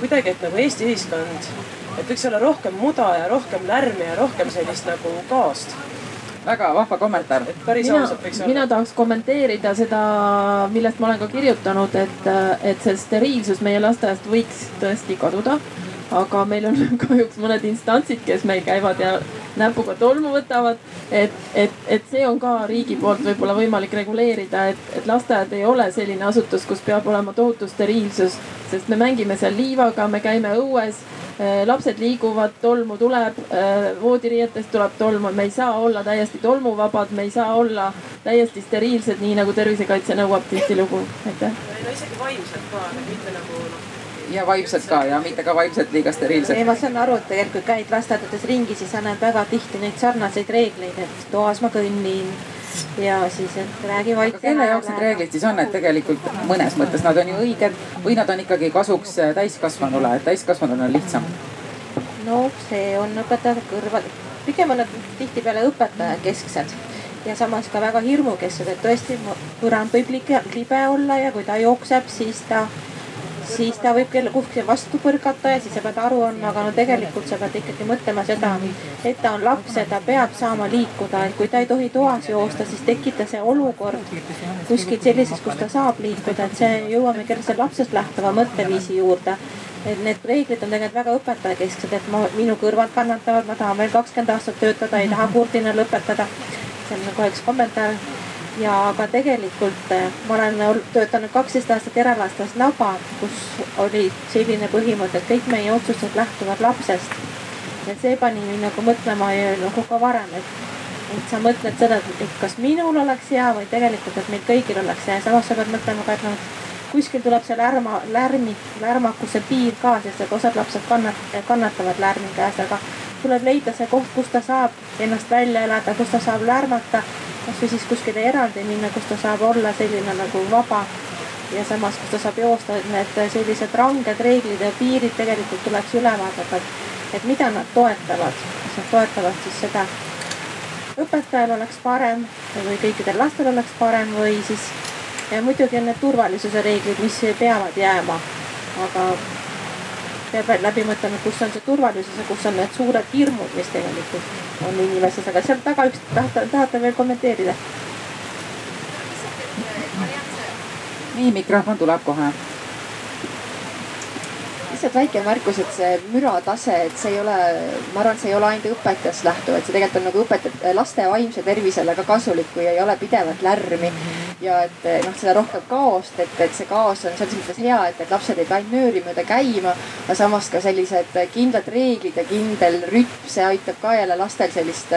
kuidagi, et nagu Eesti ühiskond, et võiks olla rohkem muda ja rohkem lärmi ja rohkem sellist nagu kaost väga vahva kommentaar. päris mina, ausalt võiks olla. mina tahaks kommenteerida seda, millest ma olen ka kirjutanud, et, et see steriilsus meie lasteaiast võiks tõesti kaduda. aga meil on kahjuks mõned instantsid, kes meil käivad ja näpuga tolmu võtavad. et, et, et see on ka riigi poolt võib-olla võimalik reguleerida, et, et lasteaed ei ole selline asutus, kus peab olema tohutu steriilsus, sest me mängime seal liivaga, me käime õues lapsed liiguvad, tolmu tuleb, voodiriietest tuleb tolmu, me ei saa olla täiesti tolmuvabad, me ei saa olla täiesti steriilsed, nii nagu tervisekaitse nõuab tihtilugu, aitäh. no isegi vaimselt ka, mitte nagu ja vaimselt ka ja mitte ka vaimselt liiga steriilselt. ei, ma saan aru, et tegelikult käid lasteaedades ringi, siis sa näed väga tihti neid sarnaseid reegleid, et toas ma kõnnin ja siis, et räägi vait. kelle jaoks need reeglid siis on, et tegelikult mõnes mõttes nad on ju õiged või nad on ikkagi kasuks täiskasvanule, et täiskasvanul on lihtsam? no see on õpetajate kõrval, pigem on nad tihtipeale õpetajakesksed ja samas ka väga hirmukesksed, et tõesti põrand võib libe olla ja kui ta jookseb, siis ta siis ta võib kelle kuskile vastu põrgata ja siis sa pead aru andma, aga no tegelikult sa pead ikkagi mõtlema seda, et ta on laps ja ta peab saama liikuda, et kui ta ei tohi toas joosta, siis tekita see olukord kuskil sellises, kus ta saab liikuda, et see jõuamegi selle lapsest lähtuva mõtteviisi juurde. Et need reeglid on tegelikult väga õpetajakesksed, et ma, minu kõrvad kannatavad, ma tahan veel kakskümmend aastat töötada, ei taha kurdina lõpetada. see on nagu üks kommentaar ja aga tegelikult eh, ma olen töötanud kaksteist aastat eralasteaias Naba, kus oli selline põhimõte, et kõik meie otsused lähtuvad lapsest. ja see pani mind nagu mõtlema nagu ka varem, et, et sa mõtled seda, et kas minul oleks hea või tegelikult, et meil kõigil oleks hea samas sa pead mõtlema ka, et noh, kuskil tuleb see lärma, lärmi, lärmakuse piir ka, sest et osad lapsed kannat-, kannatavad lärmi käes, aga tuleb leida see koht, kus ta saab ennast välja elada, kus ta saab lärmata kasvõi siis kuskile eraldi minna, kus ta saab olla selline nagu vaba. Ja samas, kus ta saab joosta, et need sellised ranged reeglid ja piirid tegelikult tuleks üle vaadata, et, et mida nad toetavad, kas nad toetavad siis seda õpetajal oleks parem või kõikidel lastel oleks parem või siis ja muidugi on need turvalisuse reeglid, mis peavad jääma, aga peab läbi mõtlema, kus on see turvalisus ja kus on need suured hirmud, mis tegelikult on inimestes, aga seal taga üks tahate, tahate veel kommenteerida? nii, mikrofon tuleb kohe lihtsalt väike märkus, et see müratase, et see ei ole, ma arvan, et see ei ole ainult õpetajast lähtuv, et see tegelikult on nagu õpetajate, laste vaimse tervisele ka kasulik, kui ei ole pidevat lärmi. ja et noh, seda rohkem kaost, et, et see kaos on selles mõttes hea, et, et lapsed ei pea ainult nööri mööda käima. aga samas ka sellised kindlad reeglid ja kindel rütm, see aitab ka jälle lastel sellist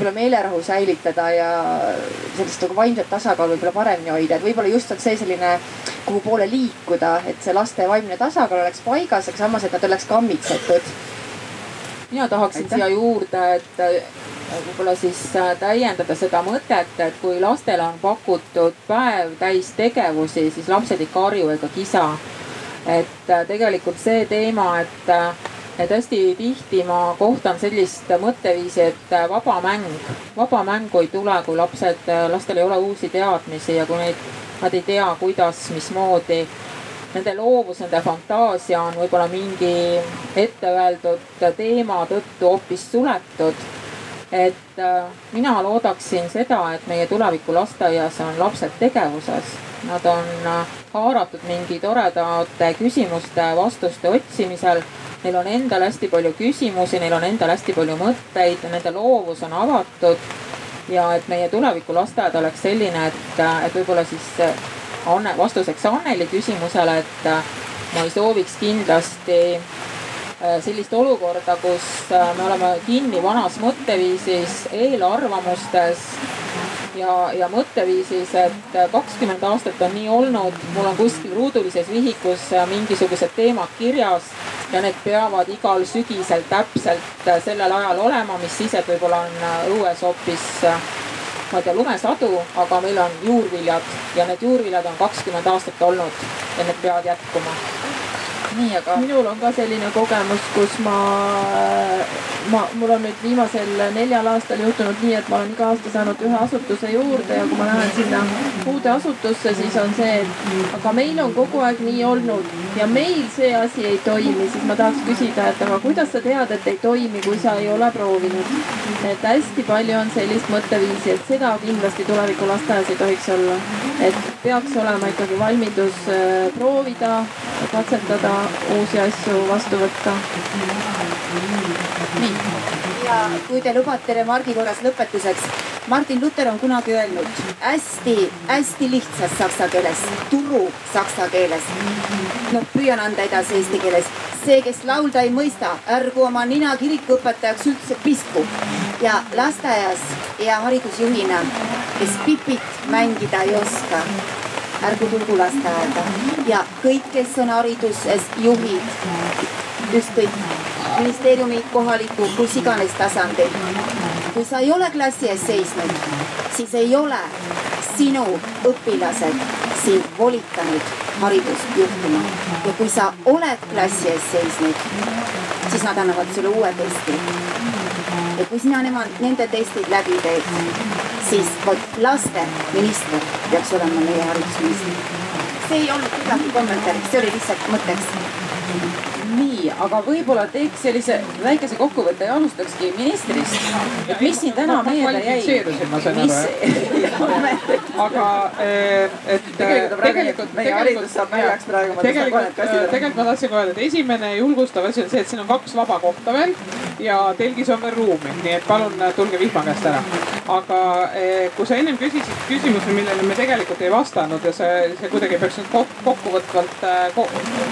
võib-olla meelerahu säilitada ja sellist nagu vaimset tasakaalu võib-olla paremini hoida, et võib-olla just on see selline, kuhu poole liikuda, et see laste vaimne tasakaal oleks paigas, aga samas, et nad oleks kammitsetud. mina tahaksin Aitäh. siia juurde, et äh, võib-olla siis äh, täiendada seda mõtet, et kui lastele on pakutud päev täis tegevusi, siis lapsed ei karju ega kisa. et äh, tegelikult see teema, et et hästi tihti ma kohtan sellist mõtteviisi, et vaba mäng, vaba mängu ei tule, kui lapsed, lastel ei ole uusi teadmisi ja kui neid, nad ei tea, kuidas, mismoodi. Nende loovus, nende fantaasia on võib-olla mingi ette öeldud teema tõttu hoopis suletud. et äh, mina loodaksin seda, et meie tuleviku lasteaias on lapsed tegevuses. Nad on äh, haaratud mingi toredate küsimuste, vastuste otsimisel neil on endal hästi palju küsimusi, neil on endal hästi palju mõtteid, nende loovus on avatud. ja et meie tuleviku lasteaed oleks selline, et, et võib-olla siis Anne, vastuseks Anneli küsimusele, et ma ei sooviks kindlasti äh, sellist olukorda, kus äh, me oleme kinni vanas mõtteviisis, eelarvamustes ja, ja mõtteviisis, et kakskümmend aastat on nii olnud, mul on kuskil ruudulises vihikus mingisugused teemad kirjas ja need peavad igal sügisel täpselt sellel ajal olema, mis siis, et võib-olla on õues hoopis ma ei tea, lumesadu, aga meil on juurviljad ja need juurviljad on kakskümmend aastat olnud ja need peavad jätkuma nii, aga. minul on ka selline kogemus, kus ma, ma, mul on nüüd viimasel neljal aastal juhtunud nii, et ma olen iga aasta saanud ühe asutuse juurde ja kui ma lähen sinna uude asutusse, siis on see, et aga meil on kogu aeg nii olnud ja meil see asi ei toimi, siis ma tahaks küsida, et aga kuidas sa tead, et ei toimi, kui sa ei ole proovinud. et hästi palju on sellist mõtteviisi, et seda kindlasti tuleviku lasteaias ei tohiks olla. et peaks olema ikkagi valmidus äh, proovida, katsetada uusi asju vastu võtta. nii. ja kui te lubate remargi korras lõpetuseks. Martin Luther on kunagi öelnud hästi-hästi lihtsas saksa keeles, turu saksa keeles. noh, püüan anda edasi eesti keeles. see, kes laulda ei mõista, ärgu oma nina kirikuõpetajaks üldse pisku. ja lasteaias ja haridusjuhina, kes pipit mängida ei oska ärgu tulgu lasteaeda ja kõik, kes on hariduses juhid, ükskõik ministeeriumi, kohaliku, kus iganes tasandil. kui sa ei ole klassi ees seisnud, siis ei ole sinu õpilased sind volitanud haridust juhtima ja kui sa oled klassi ees seisnud, siis nad annavad sulle uue testi. ja kui sina nemad, nende testid läbi teed siis vot lasteminister peaks olema meie haridusminister. see ei olnud kuidagi kommentaariks, see oli lihtsalt mõtteks nii, aga võib-olla teeks sellise väikese kokkuvõtte ja alustakski ministrist. et mis siin täna meelde jäi? ma sain aru jah. aga eh, et tegelikult, tegelikult meie haridus saab naljaks praegu. tegelikult, tegelikult ma tahtsin öelda, et esimene julgustav asi on see, et siin on kaks vaba kohta veel ja telgis on veel ruumi, nii et palun tulge vihma käest ära. aga eh, kui sa ennem küsisid küsimuse, millele me tegelikult ei vastanud ja see, see kuidagi peaks nüüd kokkuvõtvalt eh,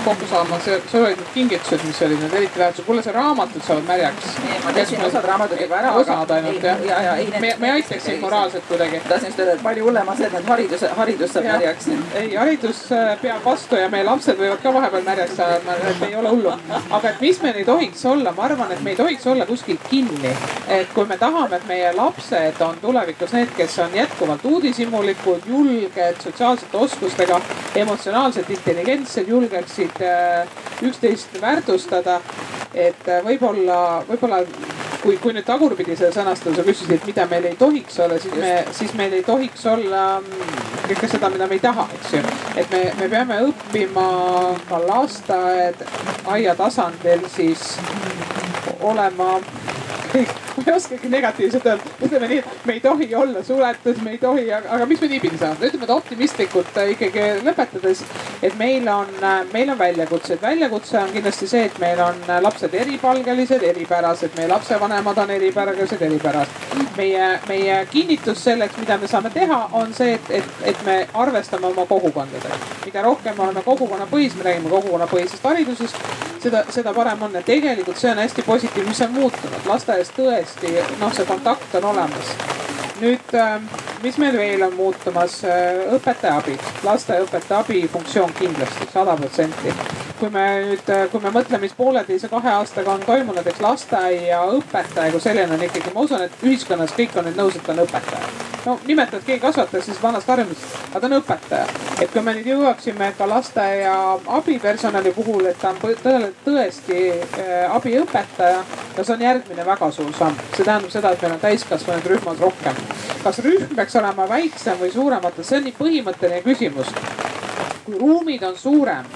kokku saama, see, sul olid need kingitused, mis olid need eriti väärtused. kuule, see raamatud saavad märjaks. ma tõstsin osad raamatud juba ära. osad ainult jah? ja, ja ei. me, me aitaks sind moraalselt kuidagi. tahtsin just öelda, et palju hullem on see, et nüüd haridus, haridus saab märjaks. ei, haridus äh, peab vastu ja meie lapsed võivad ka vahepeal märjaks saada, et ei ole hullu. aga et mis meil ei tohiks olla, ma arvan, et me ei tohiks olla kuskil kinni. et kui me tahame, et meie lapsed on tulevikus need, kes on jätkuvalt uudishimulikud, julged, sotsiaalsete oskustega, emotsionaalselt intelligentsed, julgeksid äh, üksteist väärtustada. et äh, võib-olla, võib-olla kui, kui nüüd tagurpidi seda sõnastada, sa küsisid, et mida meil ei tohiks olla, siis me, siis meil ei tohiks olla mm, kõike seda, mida me ei taha, eks ju. et me, me peame õppima ka lasteaed, aia tasandil siis olema ma ei oskagi negatiivselt öelda, ütleme nii, et me ei tohi olla suletud, me ei tohi, aga mis me niipidi saame, ütleme, et optimistlikult äh, ikkagi lõpetades. et meil on, äh, meil on väljakutsed, väljakutse on kindlasti see, et meil on äh, lapsed eripalgelised, eripärased, meie lapsevanemad on eripärased, eripärased. meie, meie kinnitus selleks, mida me saame teha, on see, et, et, et me arvestame oma kogukondadega. mida rohkem me oleme kogukonnapõhised, me räägime kogukonnapõhisest haridusest, seda, seda parem on ja tegelikult see on hästi positiivne, mis on muutunud lasteaias tõesti noh, see kontakt on olemas. nüüd, ähm, mis meil veel on muutumas, äh, õpetaja abi, lasteaiaõpetaja abi funktsioon kindlasti sada protsenti. kui me nüüd, äh, kui me mõtleme, mis pooleteise, kahe aastaga on toimunud, eks lasteaiaõpetaja kui selline on ikkagi, ma usun, et ühiskonnas kõik on nüüd nõus, et ta on õpetaja no nimetad keegi kasvataja, siis vanast harjumusest, aga ta on õpetaja. et kui me nüüd jõuaksime ka lasteaia abipersonali puhul, et ta on tõele, tõesti äh, abiõpetaja, no see on järgmine väga suur samm. see tähendab seda, et meil on täiskasvanud rühmad rohkem. kas rühm peaks olema väiksem või suurematel, see on nii põhimõtteline küsimus. kui ruumid on suurem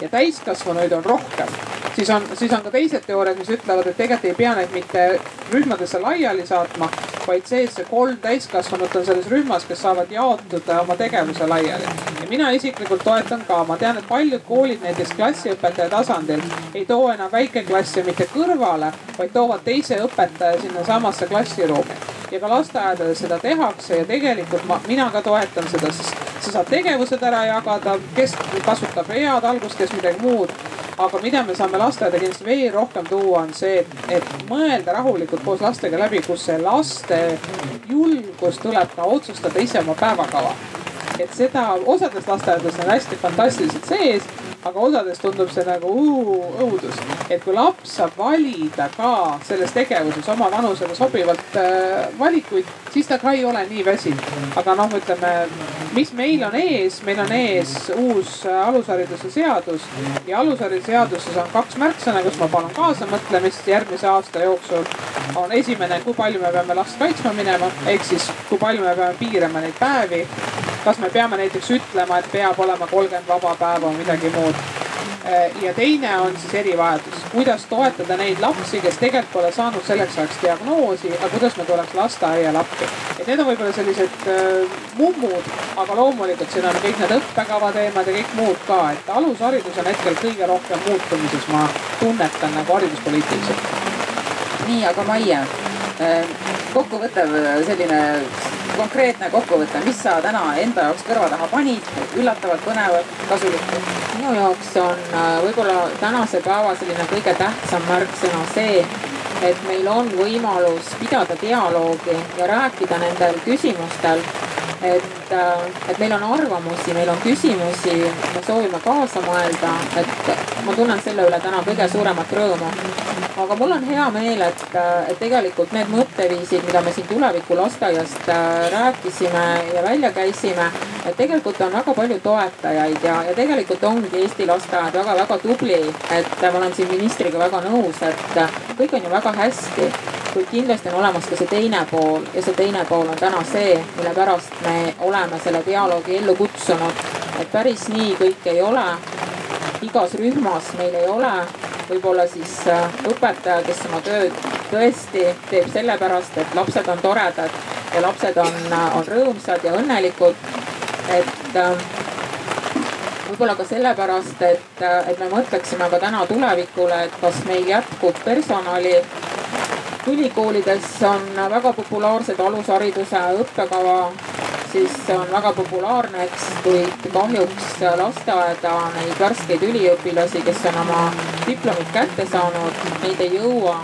ja täiskasvanuid on rohkem siis on, siis on ka teised teooriad, mis ütlevad, et tegelikult ei pea neid mitte rühmadesse laiali saatma, vaid see, et see kolm täiskasvanut on selles rühmas, kes saavad jaotuda oma tegevuse laiali. ja mina isiklikult toetan ka, ma tean, et paljud koolid näiteks klassiõpetaja tasandil ei too enam väikeklasse mitte kõrvale, vaid toovad teise õpetaja sinnasamasse klassiruumi. ja ka lasteaedades seda tehakse ja tegelikult ma, mina ka toetan seda, sest sa saad tegevused ära jagada, kes kasutab head algust, kes midagi muud aga mida me saame lasteaeda kindlasti veel rohkem tuua, on see, et, et mõelda rahulikult koos lastega läbi, kus see laste julgus tuleb ka otsustada ise oma päevakava. Et seda osades lasteaedades on hästi fantastiliselt sees aga osades tundub see nagu uu, õudus. et kui laps saab valida ka selles tegevuses oma vanusele sobivalt äh, valikuid, siis ta ka ei ole nii väsinud. aga noh, ütleme, mis meil on ees, meil on ees uus äh, alushariduse seadus ja alushariduse seaduses on kaks märksõna, kus ma palun kaasamõtlemist järgmise aasta jooksul. on esimene, kui palju me peame last kaitsma minema, ehk siis kui palju me peame piirama neid päevi kas me peame näiteks ütlema, et peab olema kolmkümmend vaba päeva või midagi muud. Äh, ja teine on siis erivajadus, kuidas toetada neid lapsi, kes tegelikult pole saanud selleks ajaks diagnoosi, aga kuidas me tuleks lasteaial appi. et need on võib-olla sellised äh, mummud, aga loomulikult siin on kõik need õppekava teemad ja kõik muud ka, et alusharidus on hetkel kõige rohkem muutumises, ma tunnetan nagu hariduspoliitiliselt. nii, aga Maie, äh, kokkuvõttev selline konkreetne kokkuvõte, mis sa täna enda jaoks kõrva taha panid, üllatavalt põnevat, kasulikku? minu jaoks on äh, võib-olla tänase päeva selline kõige tähtsam märksõna see, et meil on võimalus pidada dialoogi ja rääkida nendel küsimustel. Et, äh, et meil on arvamusi, meil on küsimusi, me soovime kaasa mõelda, et ma tunnen selle üle täna kõige suuremat rõõmu. Aga mul on hea meel, et, et tegelikult need mõtteviisid, mida me siin tuleviku lasteaiast äh, rääkisime ja välja käisime, et tegelikult on väga palju toetajaid ja, ja tegelikult ongi Eesti lasteaed väga-väga tubli. et ma olen siin ministriga väga nõus, et kõik on ju väga hästi, kuid kindlasti on olemas ka see teine pool ja see teine pool on täna see, mille pärast me oleme selle dialoogi ellu kutsunud. et päris nii kõik ei ole igas rühmas meil ei ole võib-olla siis äh, õpetaja, kes oma tööd tõesti teeb sellepärast, et lapsed on toredad ja lapsed on, äh, on rõõmsad ja õnnelikud. et äh, võib-olla ka sellepärast, et, et me mõtleksime ka täna tulevikule, et kas meil jätkub personali. ülikoolides on väga populaarsed alushariduse õppekava siis on väga populaarne, eks, kuid kahjuks lasteaeda neid värskeid üliõpilasi, kes on oma diplomid kätte saanud, neid ei jõua.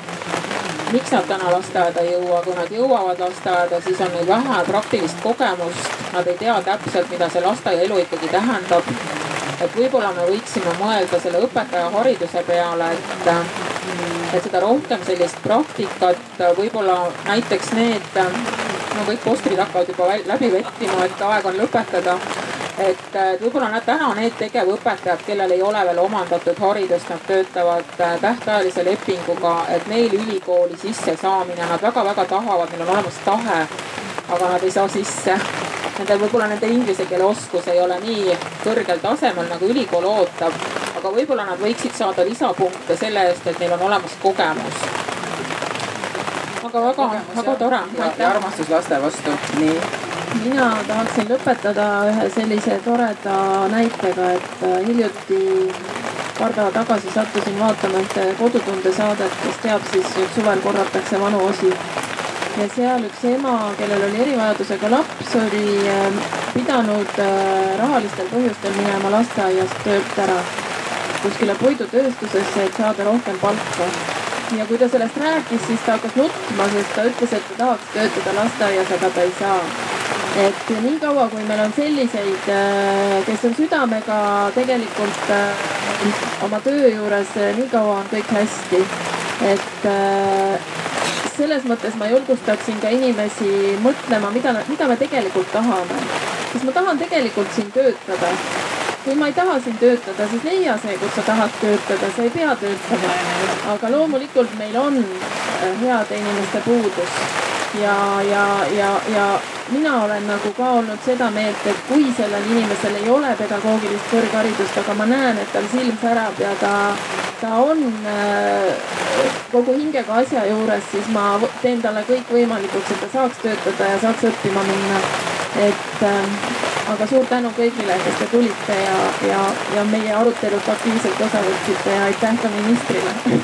Miks nad täna lasteaeda ei jõua, kui nad jõuavad lasteaeda, siis on neil vähe praktilist kogemust, nad ei tea täpselt, mida see lasteaiaelu ikkagi tähendab. et võib-olla me võiksime mõelda selle õpetaja hariduse peale, et, et seda rohkem sellist praktikat, võib-olla näiteks need no kõik postrid hakkavad juba läbi vettima, et aeg on lõpetada. Et võib-olla nad täna need tegevõpetajad, kellel ei ole veel omandatud haridust, nad töötavad äh, tähtajalise lepinguga, et neil ülikooli sissesaamine, nad väga-väga tahavad, neil on olemas tahe, aga nad ei saa sisse. Nende võib-olla nende inglise keele oskus ei ole nii kõrgel tasemel, nagu ülikool ootab. aga võib-olla nad võiksid saada lisapunkte selle eest, et neil on olemas kogemus. Aga väga, väga tore. ja armastus laste vastu, nii mina tahaksin lõpetada ühe sellise toreda näitega, et äh, hiljuti paar päeva tagasi sattusin vaatama ühte kodutunde saadet, kes teab, siis nüüd suvel korratakse vanu osi. ja seal üks ema, kellel oli erivajadusega laps, oli äh, pidanud äh, rahalistel põhjustel minema lasteaiast töölt ära kuskile puidutööstusesse, et saada rohkem palka ja kui ta sellest rääkis, siis ta hakkas nutma, sest ta ütles, et ta tahaks töötada lasteaias, aga ta ei saa. et niikaua, kui meil on selliseid, äh, kes on südamega tegelikult äh, oma töö juures, äh, nii kaua on kõik hästi. et selles mõttes ma julgustaksin ka inimesi mõtlema, mida, mida me tegelikult tahame. kas ma tahan tegelikult siin töötada kui ma ei taha siin töötada, siis leia see, kus sa tahad töötada, sa ei pea töötama. aga loomulikult meil on äh, heade inimeste puudus ja, ja, ja, ja mina olen nagu ka olnud seda meelt, et kui sellel inimesel ei ole pedagoogilist kõrgharidust, aga ma näen, et tal silm särab ja ta, ta on äh, kogu hingega asja juures, siis ma teen talle kõik võimalikuks, et ta saaks töötada ja saaks õppima minna. et äh, aga suur tänu kõigile, kes te tulite ja, ja, ja meie arutelust aktiivselt osa võtsite ja aitäh ka ministrile.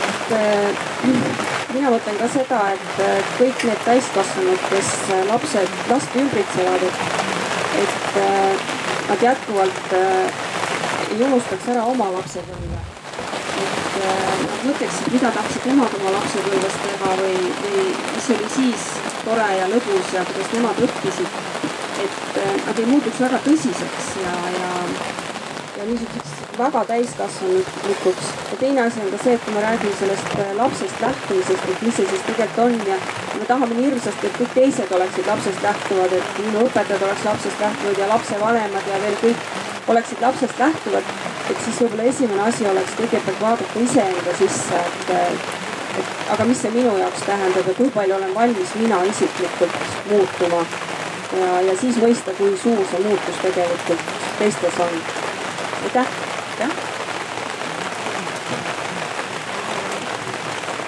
et äh, mina mõtlen ka seda, et kõik need täiskasvanud, kes lapsed, last ümbritsevad, et, et äh, nad jätkuvalt äh, ei unustaks ära oma lapsepõlve. et nad mõtleksid, mida tahtsid nemad oma lapsepõlves teha või, või mis oli siis tore ja lõbus ja kuidas nemad õppisid. et äh, nad ei muutuks väga tõsiseks ja, ja, ja niisuguseks väga täiskasvanulikuks. ja teine asi on ka see, et kui me räägime sellest äh, lapsest lähtumisest, et mis see siis tegelikult on ja me tahame nii hirmsasti, et kõik teised oleksid lapsest lähtuvad, et minu õpetajad oleks lapsest lähtuvad ja lapsevanemad ja veel kõik oleksid lapsest lähtuvad. et siis võib-olla esimene asi oleks kõigepealt vaadata iseenda sisse, et, et aga mis see minu jaoks tähendab ja kui palju olen valmis mina isiklikult muutuma. ja, ja siis mõista, kui suur see muutus tegelikult teistes on. aitäh aitäh.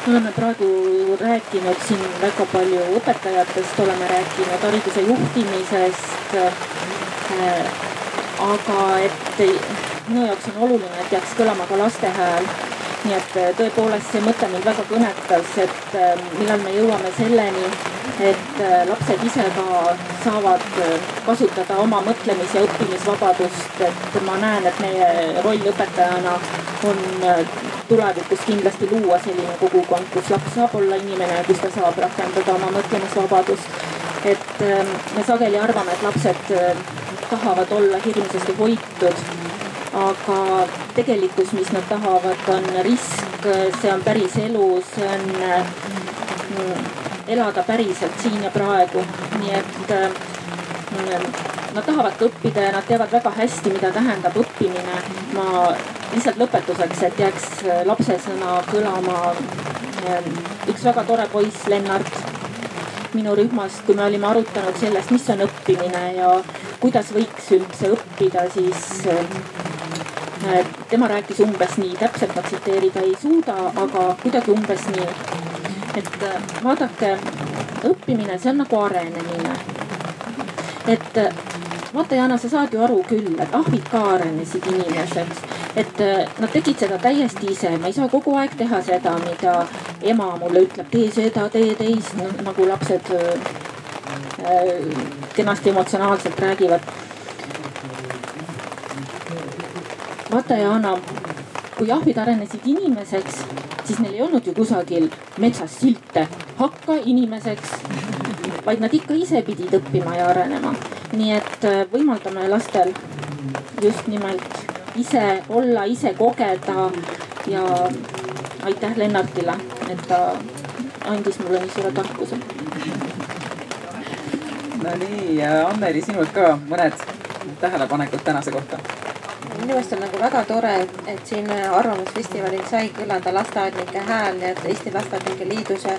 me oleme praegu rääkinud siin väga palju õpetajatest, oleme rääkinud hariduse juhtimisest äh,. aga et minu jaoks on oluline, et jääks kõlama ka laste hääl. Nii et tõepoolest see mõte mind väga kõnetas, et äh, millal me jõuame selleni, et äh, lapsed ise ka saavad äh, kasutada oma mõtlemis- ja õppimisvabadust, et ma näen, et meie roll õpetajana on äh, tulevikus kindlasti luua selline kogukond, kus laps saab olla inimene, kus ta saab rakendada oma mõtlemisvabadust. et me sageli arvame, et lapsed tahavad olla hirmsasti hoitud, aga tegelikkus, mis nad tahavad, on risk, see on päris elu, see on elada päriselt siin ja praegu. nii et äh, nad tahavad õppida ja nad teavad väga hästi, mida tähendab õppimine. ma lihtsalt lõpetuseks, et jääks lapsesõna kõlama. Äh, üks väga tore poiss, Lennart minu rühmast, kui me olime arutanud sellest, mis on õppimine ja kuidas võiks üldse õppida, siis tema rääkis umbes nii, täpselt ma tsiteerida ei suuda, aga kuidagi umbes nii et äh, vaadake, õppimine, see on nagu arenemine. et äh, vaata, Jana, sa saad ju aru küll, et ahvid ka arenesid inimeseks. et äh, nad tegid seda täiesti ise, ma ei saa kogu aeg teha seda, mida ema mulle ütleb, tee seda, tee teist no,, nagu lapsed äh, kenasti emotsionaalselt räägivad. Vaata, Jana, kui ahvid arenesid inimeseks siis neil ei olnud ju kusagil metsas silte, hakka inimeseks. vaid nad ikka ise pidid õppima ja arenema. nii et äh, võimaldame lastel just nimelt ise olla, ise kogeda ja aitäh Lennartile, et ta andis mulle nii suure tarkuse. Nonii, Anneli, sinult ka mõned tähelepanekud tänase kohta minu meelest on nagu väga tore, et, et siin Arvamusfestivalil sai kõlada lasteaednike hääl ja et Eesti Lasteaednike Liiduse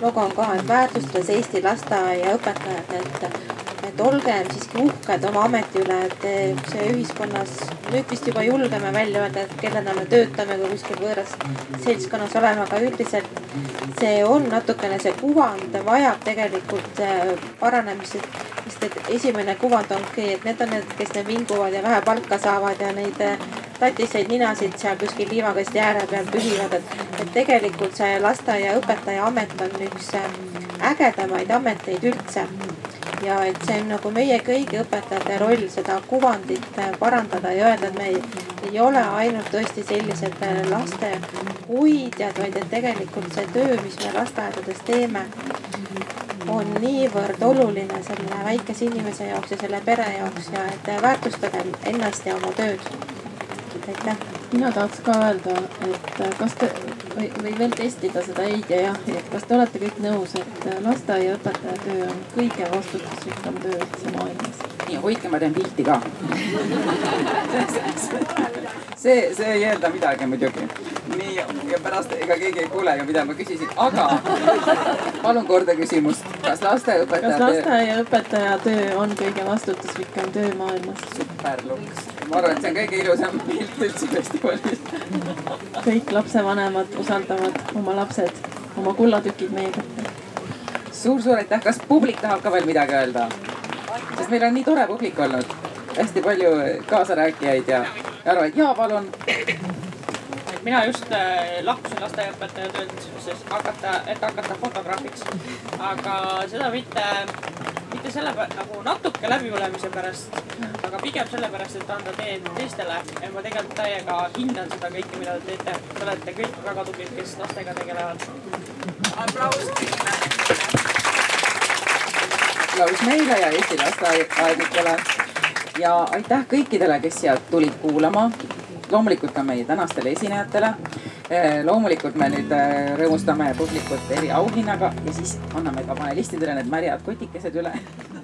logo on ka, et väärtustades Eesti lasteaiaõpetajad, et et olgem siiski uhked oma ameti üle, et see ühiskonnas nüüd vist juba julgeme välja öelda, et kellena me töötame, kui kuskil võõras seltskonnas oleme, aga üldiselt see on natukene, see kuvand vajab tegelikult äh, paranemist. Sest et esimene kuvand ongi, et need on need, kes need vinguvad ja vähe palka saavad ja neid äh, tatiseid ninasid seal kuskil liivakasti ääre peal pühivad, et, et tegelikult see lasteaiaõpetaja amet on üks äh, ägedamaid ameteid üldse. Ja et see on nagu meie kõigi õpetajate roll seda kuvandit äh, parandada ja öelda, et me ei, ei ole ainult tõesti sellised äh, laste hoidjad, vaid et tegelikult see töö, mis me lasteaedades teeme, on niivõrd oluline selle väikese inimese jaoks ja selle pere jaoks ja et väärtustagem ennast ja oma tööd. aitäh mina tahaks ka öelda, et kas te või, või veel testida seda ei ja jah, et kas te olete kõik nõus, et äh, lasteaiaõpetaja töö on kõige vastutusrikkam töö üldse maailmas? nii, hoidke, ma teen pilti ka see, see ei eelda midagi muidugi. nii ja pärast ega keegi ei kuule ju, mida ma küsisin, aga palun korda küsimust, kas lasteaiaõpetaja kas lasteaiaõpetaja töö on kõige vastutusrikkam töö maailmas? super, Luks ma arvan, et see on kõige ilusam pilt üldse festivalis. kõik lapsevanemad usaldavad oma lapsed, oma kullatükid meie kätte suur,. suur-suur aitäh, kas publik tahab ka veel midagi öelda? sest meil on nii tore publik olnud, hästi palju kaasarääkijaid ja, ja arvajaid, jaa, palun mina just äh, lahkusin lasteaiaõpetaja töölt, sest hakata, et hakata fotograafiks. aga seda mitte, mitte selle nagu natuke läbipõlemise pärast, aga pigem sellepärast, et anda teed teistele. ja ma tegelikult täiega hindan seda kõike, mida te teete. Te olete kõik väga tublid, kes lastega tegelevad. aplaus kõigile. aplaus meile ja Eesti lasteaednikele. ja aitäh kõikidele, kes siia tulid kuulama. Loomulikult ka meie tänastele esinejatele. loomulikult me nüüd rõõmustame publikut eriauhinnaga ja siis anname ka panelistidele need märjad kotikesed üle